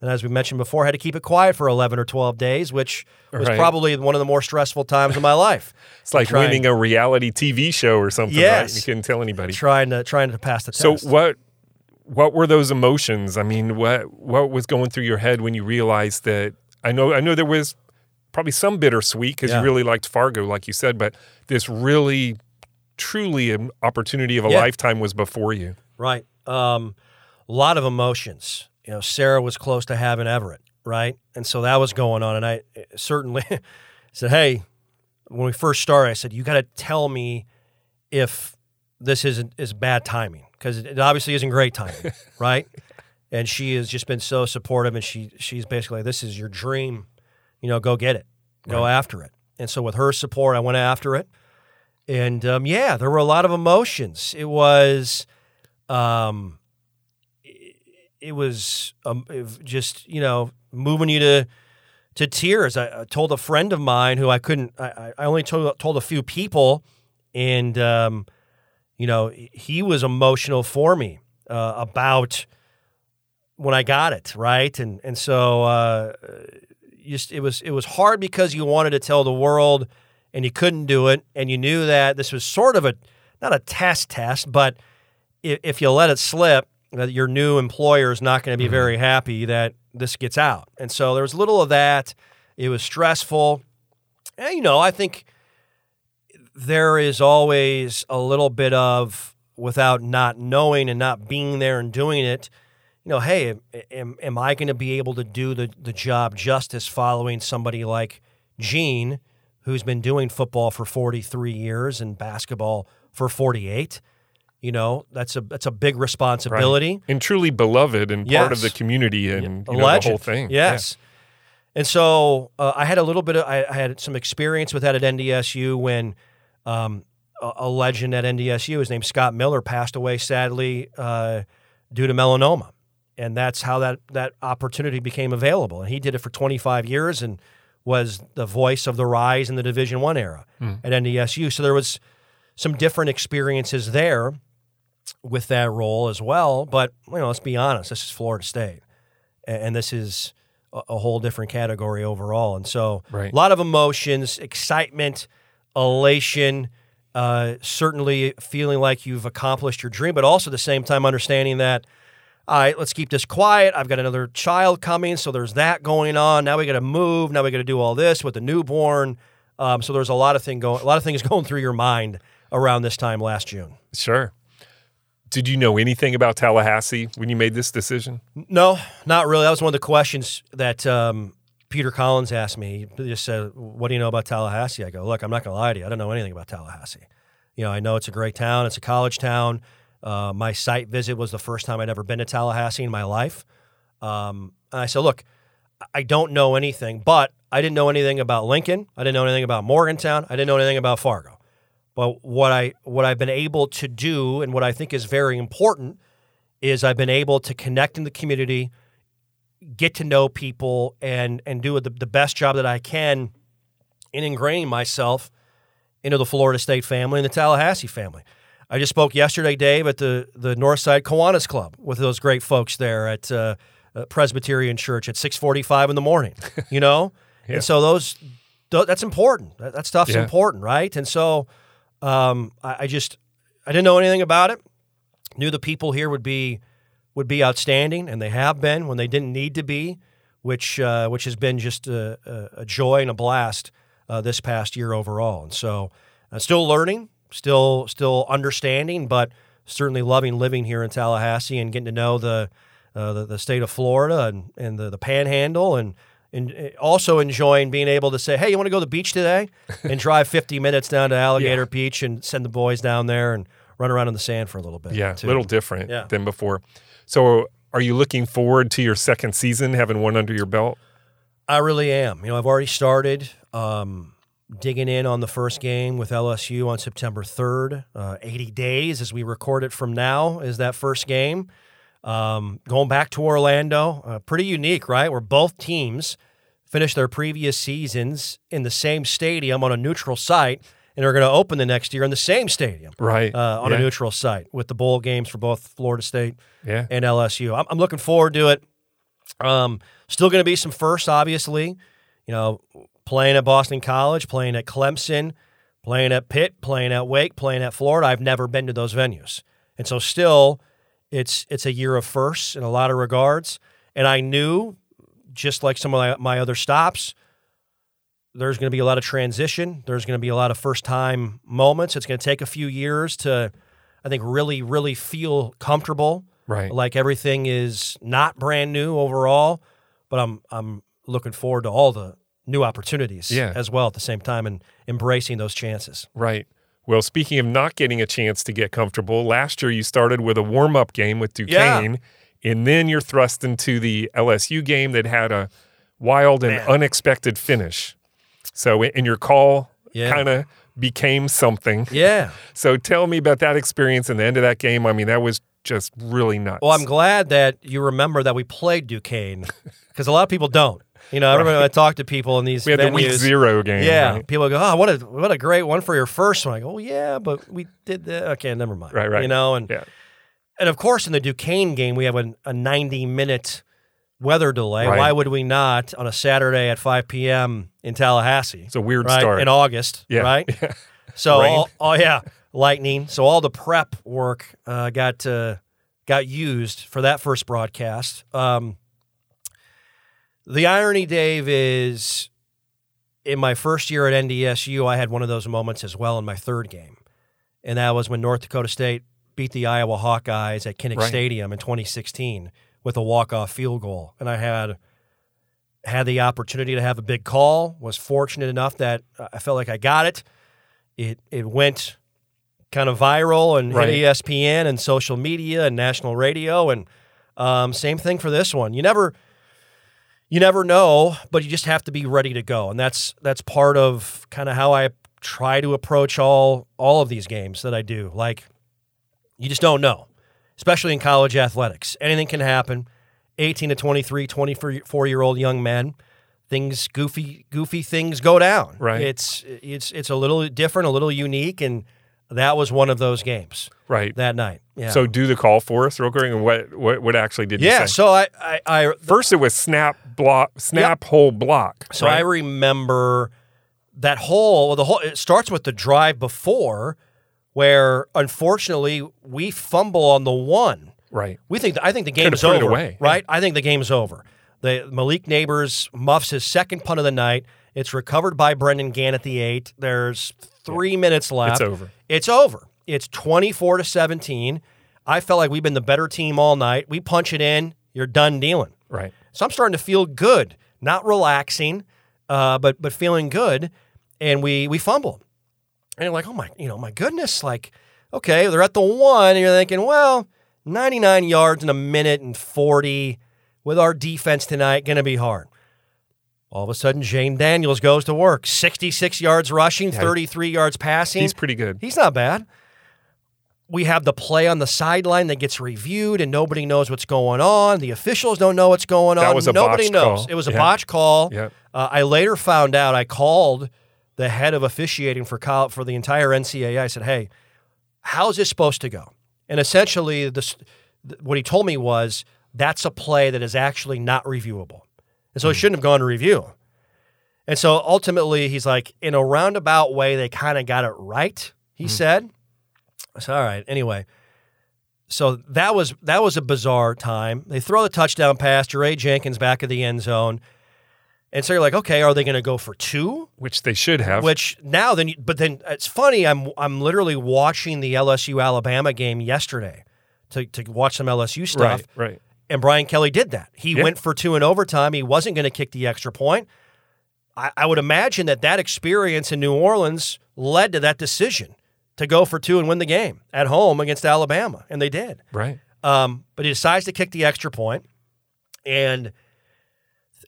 and as we mentioned before, I had to keep it quiet for 11 or 12 days, which was Right. probably one of the more stressful times of my life. It's like Trying- winning a reality TV show or something, right? Yes. You couldn't tell anybody. trying to trying to pass the So test. what what were those emotions? I mean, what what was going through your head when you realized that I know I know there was probably some bittersweet because Yeah. you really liked Fargo, like you said, but this really truly an opportunity of a Yeah. lifetime was before you. Right. Um, a lot of emotions. You know, Sarah was close to having Everett, right? And so that was going on. And I eh, certainly said, hey, when we first started, I said, you got to tell me if this isn't is bad timing because it obviously isn't great timing, right? And she has just been so supportive, and she she's basically this is your dream, you know, go get it, go after it. And so with her support, I went after it, and um, yeah, there were a lot of emotions. It was, um, it, it was um, it just you know moving you to to tears. I, I told a friend of mine who I couldn't. I, I- I only told told a few people, and um, you know he was emotional for me uh, about when I got it right, and and so uh, just it was it was hard because you wanted to tell the world and you couldn't do it, and you knew that this was sort of a not a test test, but if, if you let it slip, that your new employer is not going to be mm-hmm. very happy that this gets out. And so there was little of that. It was stressful. And, you know, I think there is always a little bit of, without not knowing and not being there and doing it, you know, hey, am, am I going to be able to do the, the job justice following somebody like Gene, who's been doing football for 43 years and basketball for 48? You know, that's a that's a big responsibility. And truly beloved and part of the community and you know, the whole thing. Yeah. Yes. And so uh, I had a little bit of I, I had some experience with that at NDSU when um, a, a legend at NDSU, his name Scott Miller, passed away sadly uh, due to melanoma, and that's how that that opportunity became available. And he did it for 25 years and was the voice of the rise in the Division One era at NDSU. So there was some different experiences there with that role as well. But you know, let's be honest, this is Florida State, and this is a, a whole different category overall. And so, Right. a lot of emotions, excitement, elation. Uh, certainly feeling like you've accomplished your dream, but also at the same time understanding that, all right, let's keep this quiet. I've got another child coming, so there's that going on. Now we got to move. Now we got to do all this with the newborn. Um, so there's a lot of thing going, a lot of things going through your mind around this time last June. Sure. Did you know anything about Tallahassee when you made this decision? No, not really. That was one of the questions that um, Peter Collins asked me. He just said, "What do you know about Tallahassee?" I go, "Look, I'm not going to lie to you. I don't know anything about Tallahassee. You know, I know it's a great town. It's a college town. Uh, my site visit was the first time I'd ever been to Tallahassee in my life. Um, and I said, "Look, I don't know anything, but I didn't know anything about Lincoln. I didn't know anything about Morgantown. I didn't know anything about Fargo. But what I what I've been able to do, and what I think is very important, is I've been able to connect in the community, get to know people, and and do the, the best job that I can in ingraining myself into the Florida State family and the Tallahassee family. I just spoke yesterday, Dave, at the the Northside Kiwanis Club with those great folks there at uh, uh, Presbyterian Church at six forty five in the morning. You know, Yeah. and so those th- that's important. That, that stuff's Yeah. important, right? And so um, I, I just I didn't know anything about it. Knew the people here would be would be outstanding, and they have been when they didn't need to be, which uh, which has been just a, a, a joy and a blast uh, this past year overall. And so, uh, still learning, still still understanding, but certainly loving living here in Tallahassee and getting to know the uh, the, the state of Florida and, and the, the Panhandle and. And uh, also enjoying being able to say, "Hey, you want to go to the beach today?" and drive 50 minutes down to Alligator Beach and send the boys down there and run around in the sand for a little bit. Yeah, a little different Yeah. than before. So, are you looking forward to your second season, having one under your belt? I really am. You know, I've already started um, digging in on the first game with LSU on September 3rd. Uh, 80 days as we record it from now is that first game. Um, going back to Orlando, uh, pretty unique, right? Where both teams finished their previous seasons in the same stadium on a neutral site and are going to open the next year in the same stadium Right. uh, on yeah. a neutral site with the bowl games for both Florida State Yeah. and LSU. I'm, I'm looking forward to it. Um, still going to be some firsts, obviously. You know, playing at Boston College, playing at Clemson, playing at Pitt, playing at Wake, playing at Florida. I've never been to those venues, and so still, it's it's a year of firsts in a lot of regards. And I knew, just like some of my, my other stops, there's going to be a lot of transition. There's going to be a lot of first time moments. It's going to take a few years to, I think, really, really feel comfortable. Right. Like everything is not brand new overall, but I'm I'm looking forward to all the new opportunities Yeah. as well at the same time and embracing those chances. Right. Well, speaking of not getting a chance to get comfortable, last year you started with a warm up game with Duquesne, and then you're thrust into the LSU game that had a wild and Man. unexpected finish. So, and your call Yeah. kind of became something. Yeah. So, tell me about that experience and the end of that game. I mean, that was just really nuts. Well, I'm glad that you remember that we played Duquesne because a lot of people don't. You know, I remember when I talk to people in these we had the week zero game. Yeah, right? people go, "Oh, what a what a great one for your first one." I go, "Oh yeah, but we did that." Okay, never mind. Right, right. You know, and Yeah. and of course in the Duquesne game we have a, a 90 minute weather delay. Right. Why would we not on a Saturday at 5 p.m. in Tallahassee? It's a weird right start. in August. Yeah. Right. So all, oh yeah, lightning. So all the prep work uh, got uh, got used for that first broadcast. Um, the irony, Dave, is in my first year at NDSU, I had one of those moments as well in my third game, and that was when North Dakota State beat the Iowa Hawkeyes at Kinnick Right. Stadium in 2016 with a walk-off field goal, and I had had the opportunity to have a big call. Was fortunate enough that I felt like I got it. It it went kind of viral and Right. ESPN and social media and national radio, and um, same thing for this one. You never you never know, but you just have to be ready to go, and that's that's part of kind of how I try to approach all all of these games that I do. Like you just don't know, especially in college athletics. Anything can happen. 18 to 23, 24 year old young men, things goofy goofy things go down. Right. It's it's it's a little different, a little unique, and that was one of those games right. that night. Yeah. So, do the call for us real quick. And what, what, what actually did you yeah. say? So I I, I First, it was snap block, snap hole block. So I remember that whole well, the whole it starts with the drive before where unfortunately we fumble on the one. right. We think I think the game's over. Right? I think the game's over. The Malik Neighbors muffs his second punt of the night. It's recovered by Brendan Gant at the eight. There's three minutes left. It's over. It's over. It's 24 to 17. I felt like we've been the better team all night. We punch it in. You're done dealing. Right. So I'm starting to feel good, not relaxing, uh, but but feeling good. And we we fumble, and you're like, oh my, you know, my goodness, like, okay, they're at the one, and you're thinking, well, 99 yards in a minute and 40 with our defense tonight, gonna be hard. All of a sudden, Jayden Daniels goes to work, 66 yards rushing, 33 yards passing. He's pretty good. He's not bad. We have the play on the sideline that gets reviewed and nobody knows what's going on. The officials don't know what's going on. That was a nobody knows. call. It was a Yeah. botch call. Yep. Uh, I later found out. I called the head of officiating for col- for the entire NCAA. I said, "Hey, how's this supposed to go?" And essentially, this th- what he told me was that's a play that is actually not reviewable, and so it hmm. shouldn't have gone to review. And so ultimately, he's like, in a roundabout way, they kind of got it right. He hmm. said. I said, all right. Anyway, so that was that was a bizarre time. They throw the touchdown pass, Jaray Jenkins back of the end zone, and so you're like, okay, are they going to go for two? Which they should have. Which now then, you- but then it's funny. I'm I'm literally watching the LSU Alabama game yesterday to to watch some LSU stuff. right. Right. And Brian Kelly did that. He Yeah. went for two in overtime. He wasn't going to kick the extra point. I, I would imagine that that experience in New Orleans led to that decision to go for two and win the game at home against Alabama, and they did. Right. Um, but he decides to kick the extra point, and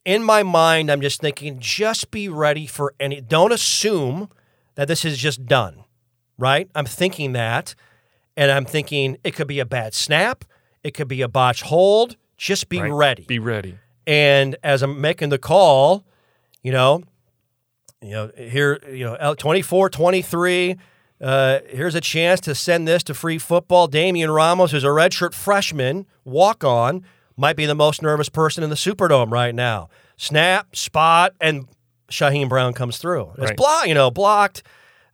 in my mind, I'm just thinking, just be ready for any. Don't assume that this is just done, right? I'm thinking that, and I'm thinking it could be a bad snap, it could be a botch hold. Just be Right. ready. Be ready. And as I'm making the call, you know, you know, here, you know, 24 23, uh, here's a chance to send this to free football. Damian Ramos, who's a redshirt freshman, walk on, might be the most nervous person in the Superdome right now. Snap, spot, and Shyheim Brown comes through. It's Right. blocked, you know, blocked.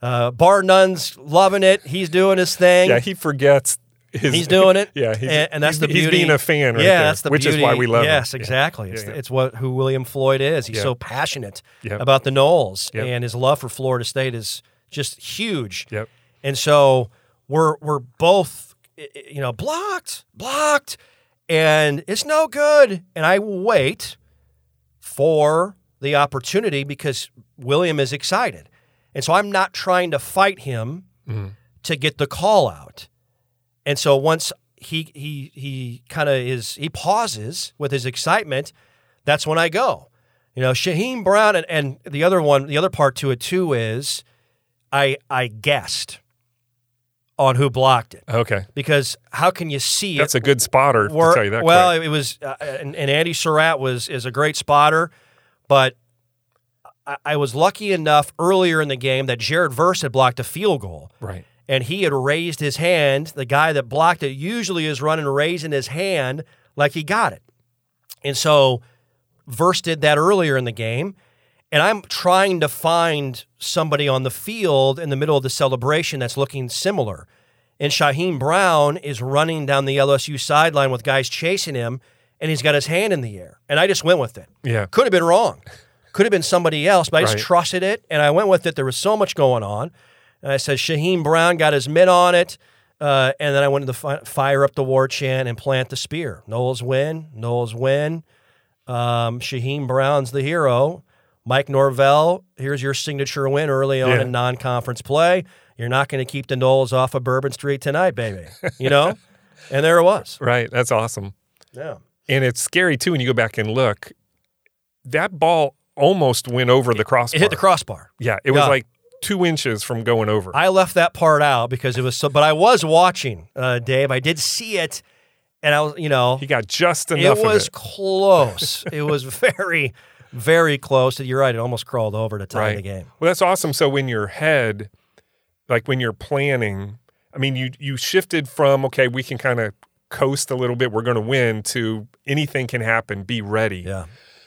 Uh, Bar Nunn's loving it. He's doing his thing. Yeah, he forgets his, He's doing it. Yeah, he's, and, and that's the beauty. He's being a fan, right yeah, there, that's the which beauty. is why we love him. Yes, Yeah. exactly. It's, Yeah, yeah. it's what who William Floyd is. He's Yeah. so passionate about the Noles, and his love for Florida State is just huge. Yep. And so we're we're both you know blocked, blocked, and it's no good. And I wait for the opportunity because William is excited. And so I'm not trying to fight him mm-hmm. to get the call out. And so once he he he kind of is he pauses with his excitement, that's when I go. You know, Shyheim Brown and, and the other one, the other part to it too is I I guessed on who blocked it Okay. because how can you see That's it? a good spotter Were- tell you that. well, quick. it was, uh, and, and Andy Surratt was is a great spotter, but I, I was lucky enough earlier in the game that Jared Verse had blocked a field goal, right. And he had raised his hand. The guy that blocked it usually is running raising his hand like he got it, and so Verse did that earlier in the game. And I'm trying to find somebody on the field in the middle of the celebration that's looking similar. And Shyheim Brown is running down the LSU sideline with guys chasing him, and he's got his hand in the air. And I just went with it. Yeah. Could have been wrong. Could have been somebody else, but I just Right. trusted it and I went with it. There was so much going on. And I said, Shyheim Brown got his mitt on it. Uh, and then I went to the fi- fire up the war chant and plant the spear. Noles win. Noles win. Um, Shyheim Brown's the hero. Mike Norvell, here's your signature win early on Yeah. in non conference play. You're not going to keep the Noles off of Bourbon Street tonight, baby. You know? and there it was. Right. That's awesome. Yeah. And it's scary too when you go back and look. That ball almost went over the crossbar. It hit the crossbar. Yeah, it was Yeah. like two inches from going over. I left that part out because it was so, but I was watching, uh, Dave. I did see it, and I was, you know, he got just enough. it was it. close. it was very, very close. You're right. It almost crawled over to tie Right. the game. Well, that's awesome. So when your head, like when you're planning, I mean, you you shifted from okay, we can kind of coast a little bit, we're going to win, to anything can happen, be ready. Yeah.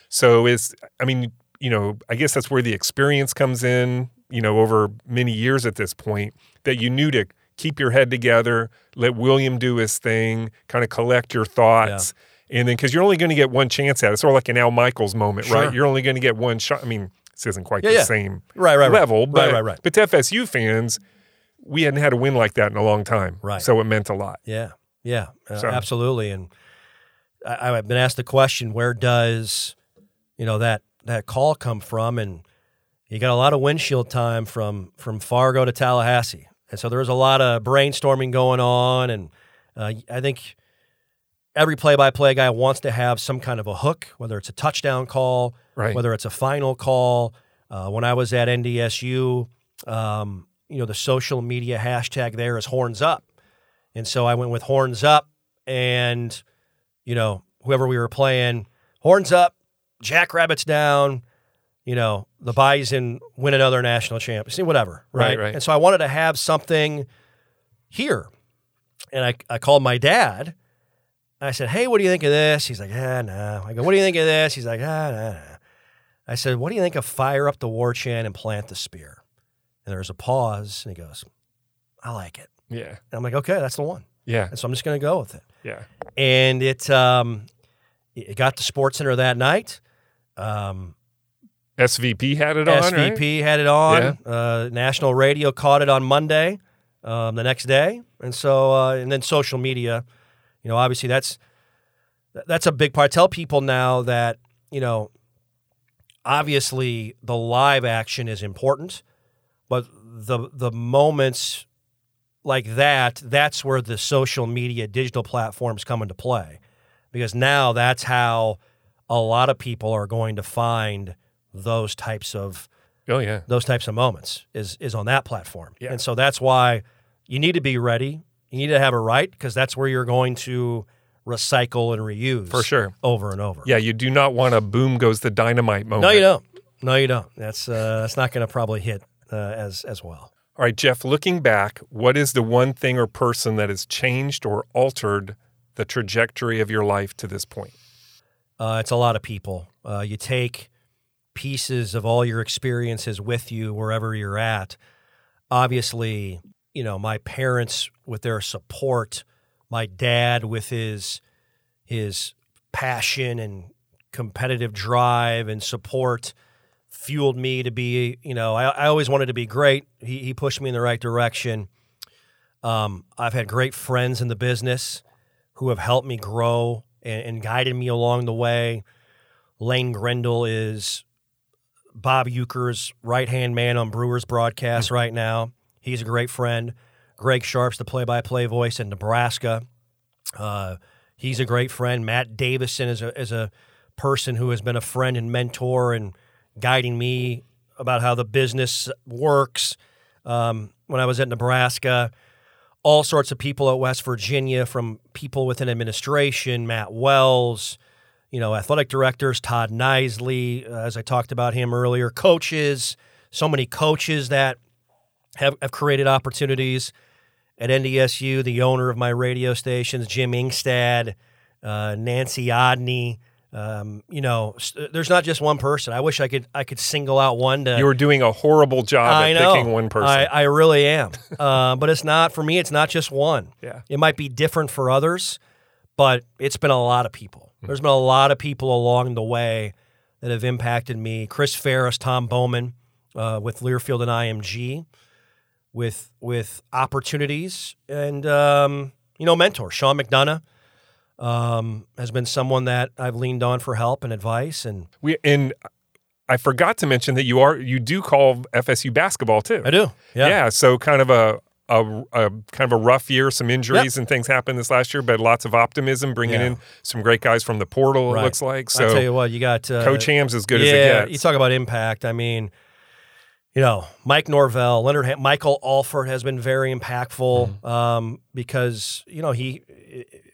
So is I mean, you know, I guess that's where the experience comes in, you know, over many years at this point that you knew to keep your head together, let William do his thing, kind of collect your thoughts. And then, because you're only going to get one chance at it, sort of like an Al Michaels moment, Sure. right? You're only going to get one shot. I mean, this isn't quite Yeah, the yeah. same Right. Right. Right. but, right. Right. Right. but to FSU fans, we hadn't had a win like that in a long time. Right. So it meant a lot. Yeah. Yeah. uh, So- absolutely. And I, I've been asked the question: Where does you know that that call come from? And you got a lot of windshield time from from Fargo to Tallahassee, and so there was a lot of brainstorming going on. And uh, I think every play-by-play guy wants to have some kind of a hook, whether it's a touchdown call, Right. whether it's a final call. Uh, when I was at NDSU, um, you know, the social media hashtag there is horns up. And so I went with horns up and, you know, whoever we were playing, horns up, jackrabbits down, you know, the bison win another national championship, whatever. Right, Right. right. And so I wanted to have something here. And I, I called my dad. I said, Hey, what do you think of this? He's like, Ah, no. I go, What do you think of this? He's like, Ah, no, no. I said, What do you think of fire up the war chant and plant the spear? And there was a pause, and he goes, I like it. Yeah. And I'm like, Okay, that's the one. Yeah. And so I'm just going to go with it. Yeah. And it, um, it got to Sports Center that night. Um, SVP had it on, right? SVP had it on. Uh, national radio caught it on Monday, um, the next day, and so uh, and then social media. You know, obviously that's that's a big part. I tell people now that you know, obviously the live action is important, but the the moments like that, that's where the social media digital platforms come into play, because now that's how a lot of people are going to find those types of Oh, yeah. those types of moments is is on that platform. Yeah. And so that's why you need to be ready. You need to have a right because that's where you're going to recycle and reuse For sure. over and over. Yeah. You do not want a boom goes the dynamite moment. No, you don't. No, you don't. That's uh, that's not going to probably hit uh, as as well. All right, Jeff, looking back, what is the one thing or person that has changed or altered the trajectory of your life to this point? Uh, it's a lot of people. Uh, you take pieces of all your experiences with you wherever you're at. Obviously, you know, my parents with their support my dad with his his passion and competitive drive and support fueled me to be, you know, I, I always wanted to be great. He, he pushed me in the right direction. Um, I've had great friends in the business who have helped me grow and, and guided me along the way. Lane Grendel is Bob Uecker's right hand man on Brewers broadcast right now. He's a great friend. Greg Sharpe's the play by play voice in Nebraska. Uh, he's a great friend. Matt Davison is a, is a person who has been a friend and mentor and guiding me about how the business works. Um, when I was at Nebraska, all sorts of people at West Virginia, from people within administration, Matt Wells, you know, athletic directors, Todd Nisley, uh, as I talked about him earlier, coaches, so many coaches that have, have created opportunities at NDSU, the owner of my radio stations, Jim Ingstad, uh, Nancy Odney, um, you know, there's not just one person. I wish I could I could single out one. To, you were doing a horrible job I at know. picking one person. I, I really am. uh, but it's not for me. It's not just one. Yeah. It might be different for others, but it's been a lot of people. There's been a lot of people along the way that have impacted me. Chris Ferris, Tom Bowman, uh, with Learfield and IMG, with with opportunities and um, you know mentors. Sean McDonough um, has been someone that I've leaned on for help and advice. And we and I forgot to mention that you are you do call FSU basketball too. I do. Yeah. Yeah. so kind of a. A, a kind of a rough year, some injuries Yep. and things happened this last year, but lots of optimism, bringing Yeah. in some great guys from the portal. It looks like I tell so. you what, you got uh, Coach Ham's as good yeah, as it gets. you talk about impact. I mean, you know, Mike Norvell, Leonard, Ham- Michael Alford has been very impactful Mm-hmm. um, because you know he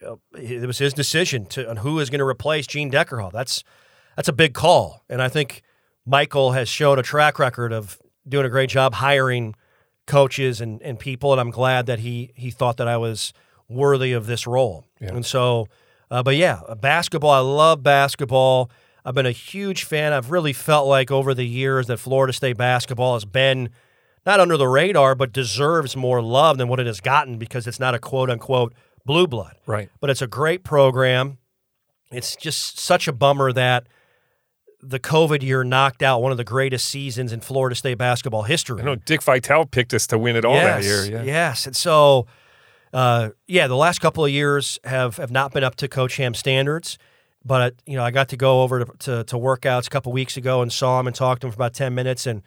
uh, it was his decision to on who is going to replace Gene Deckerhoff. That's that's a big call, and I think Michael has showed a track record of doing a great job hiring coaches and, and people, and I'm glad that he he thought that I was worthy of this role. Yeah. And so, uh, but yeah, basketball. I love basketball. I've been a huge fan. I've really felt like over the years that Florida State basketball has been not under the radar, but deserves more love than what it has gotten because it's not a quote unquote blue blood. Right. But it's a great program. It's just such a bummer that the COVID year knocked out one of the greatest seasons in Florida State basketball history. I know Dick Vitale picked us to win it all that year. Yeah. Yes. And so, uh, yeah, the last couple of years have, have not been up to Coach Ham standards. But, you know, I got to go over to, to, to workouts a couple weeks ago and saw him and talked to him for about 10 minutes. And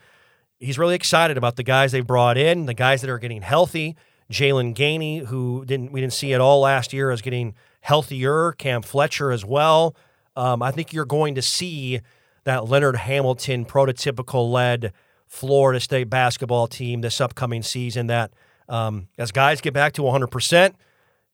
he's really excited about the guys they brought in, the guys that are getting healthy. Jaylan Gainey, who didn't we didn't see at all last year, is getting healthier. Cam Fletcher as well. Um, I think you're going to see that Leonard Hamilton prototypical led Florida State basketball team this upcoming season. That um, as guys get back to 100 percent,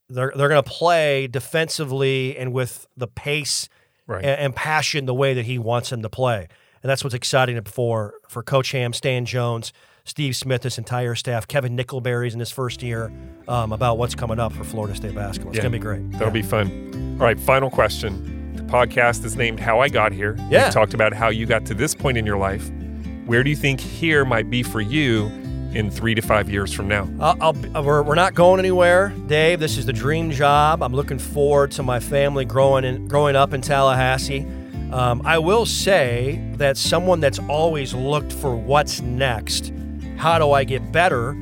they're they're going to play defensively and with the pace Right. and, and passion the way that he wants them to play. And that's what's exciting for for Coach Ham, Stan Jones, Steve Smith, this entire staff, Kevin Nickelberry's in his first year um, about what's coming up for Florida State basketball. It's Yeah. going to be great. That'll be fun. All right, final question. Podcast is named How I Got Here. Yeah. We've talked about how you got to this point in your life. Where do you think here might be for you in three to five years from now? I'll, I'll, uh, we're, we're not going anywhere, Dave. This is the dream job. I'm looking forward to my family growing in, growing up in Tallahassee. Um, I will say that someone that's always looked for what's next, how do I get better?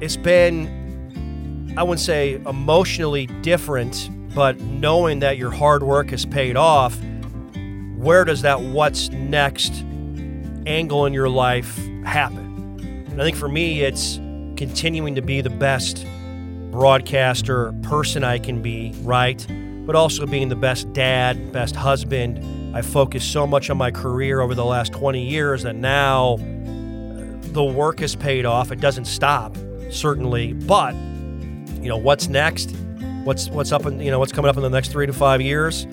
It's been, I wouldn't say emotionally different, but knowing that your hard work has paid off, where does that what's next angle in your life happen? And I think for me, it's continuing to be the best broadcaster person I can be, right? But also being the best dad, best husband. I focused so much on my career over the last 20 years that now uh, the work has paid off. It doesn't stop, certainly, but you know what's next? What's what's up in you know what's coming up in the next three to five years?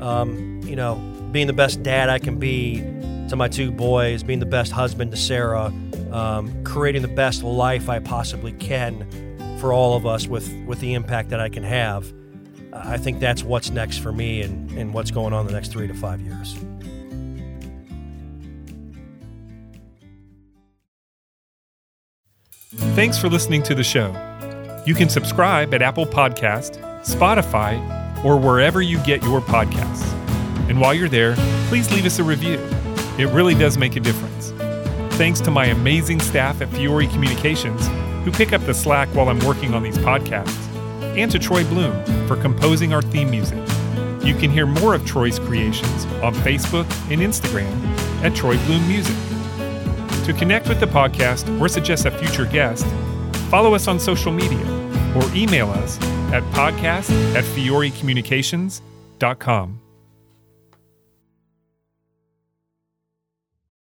Um, you know, being the best dad I can be to my two boys, being the best husband to Sarah, um, creating the best life I possibly can for all of us with with the impact that I can have. I think that's what's next for me and, and what's going on the next three to five years. Thanks for listening to the show. You can subscribe at Apple Podcast, Spotify, or wherever you get your podcasts. And while you're there, please leave us a review. It really does make a difference. Thanks to my amazing staff at Fiore Communications who pick up the slack while I'm working on these podcasts, and to Troy Bloom for composing our theme music. You can hear more of Troy's creations on Facebook and Instagram at Troy Bloom Music. To connect with the podcast or suggest a future guest, follow us on social media or email us at podcast at fiorecommunications.com.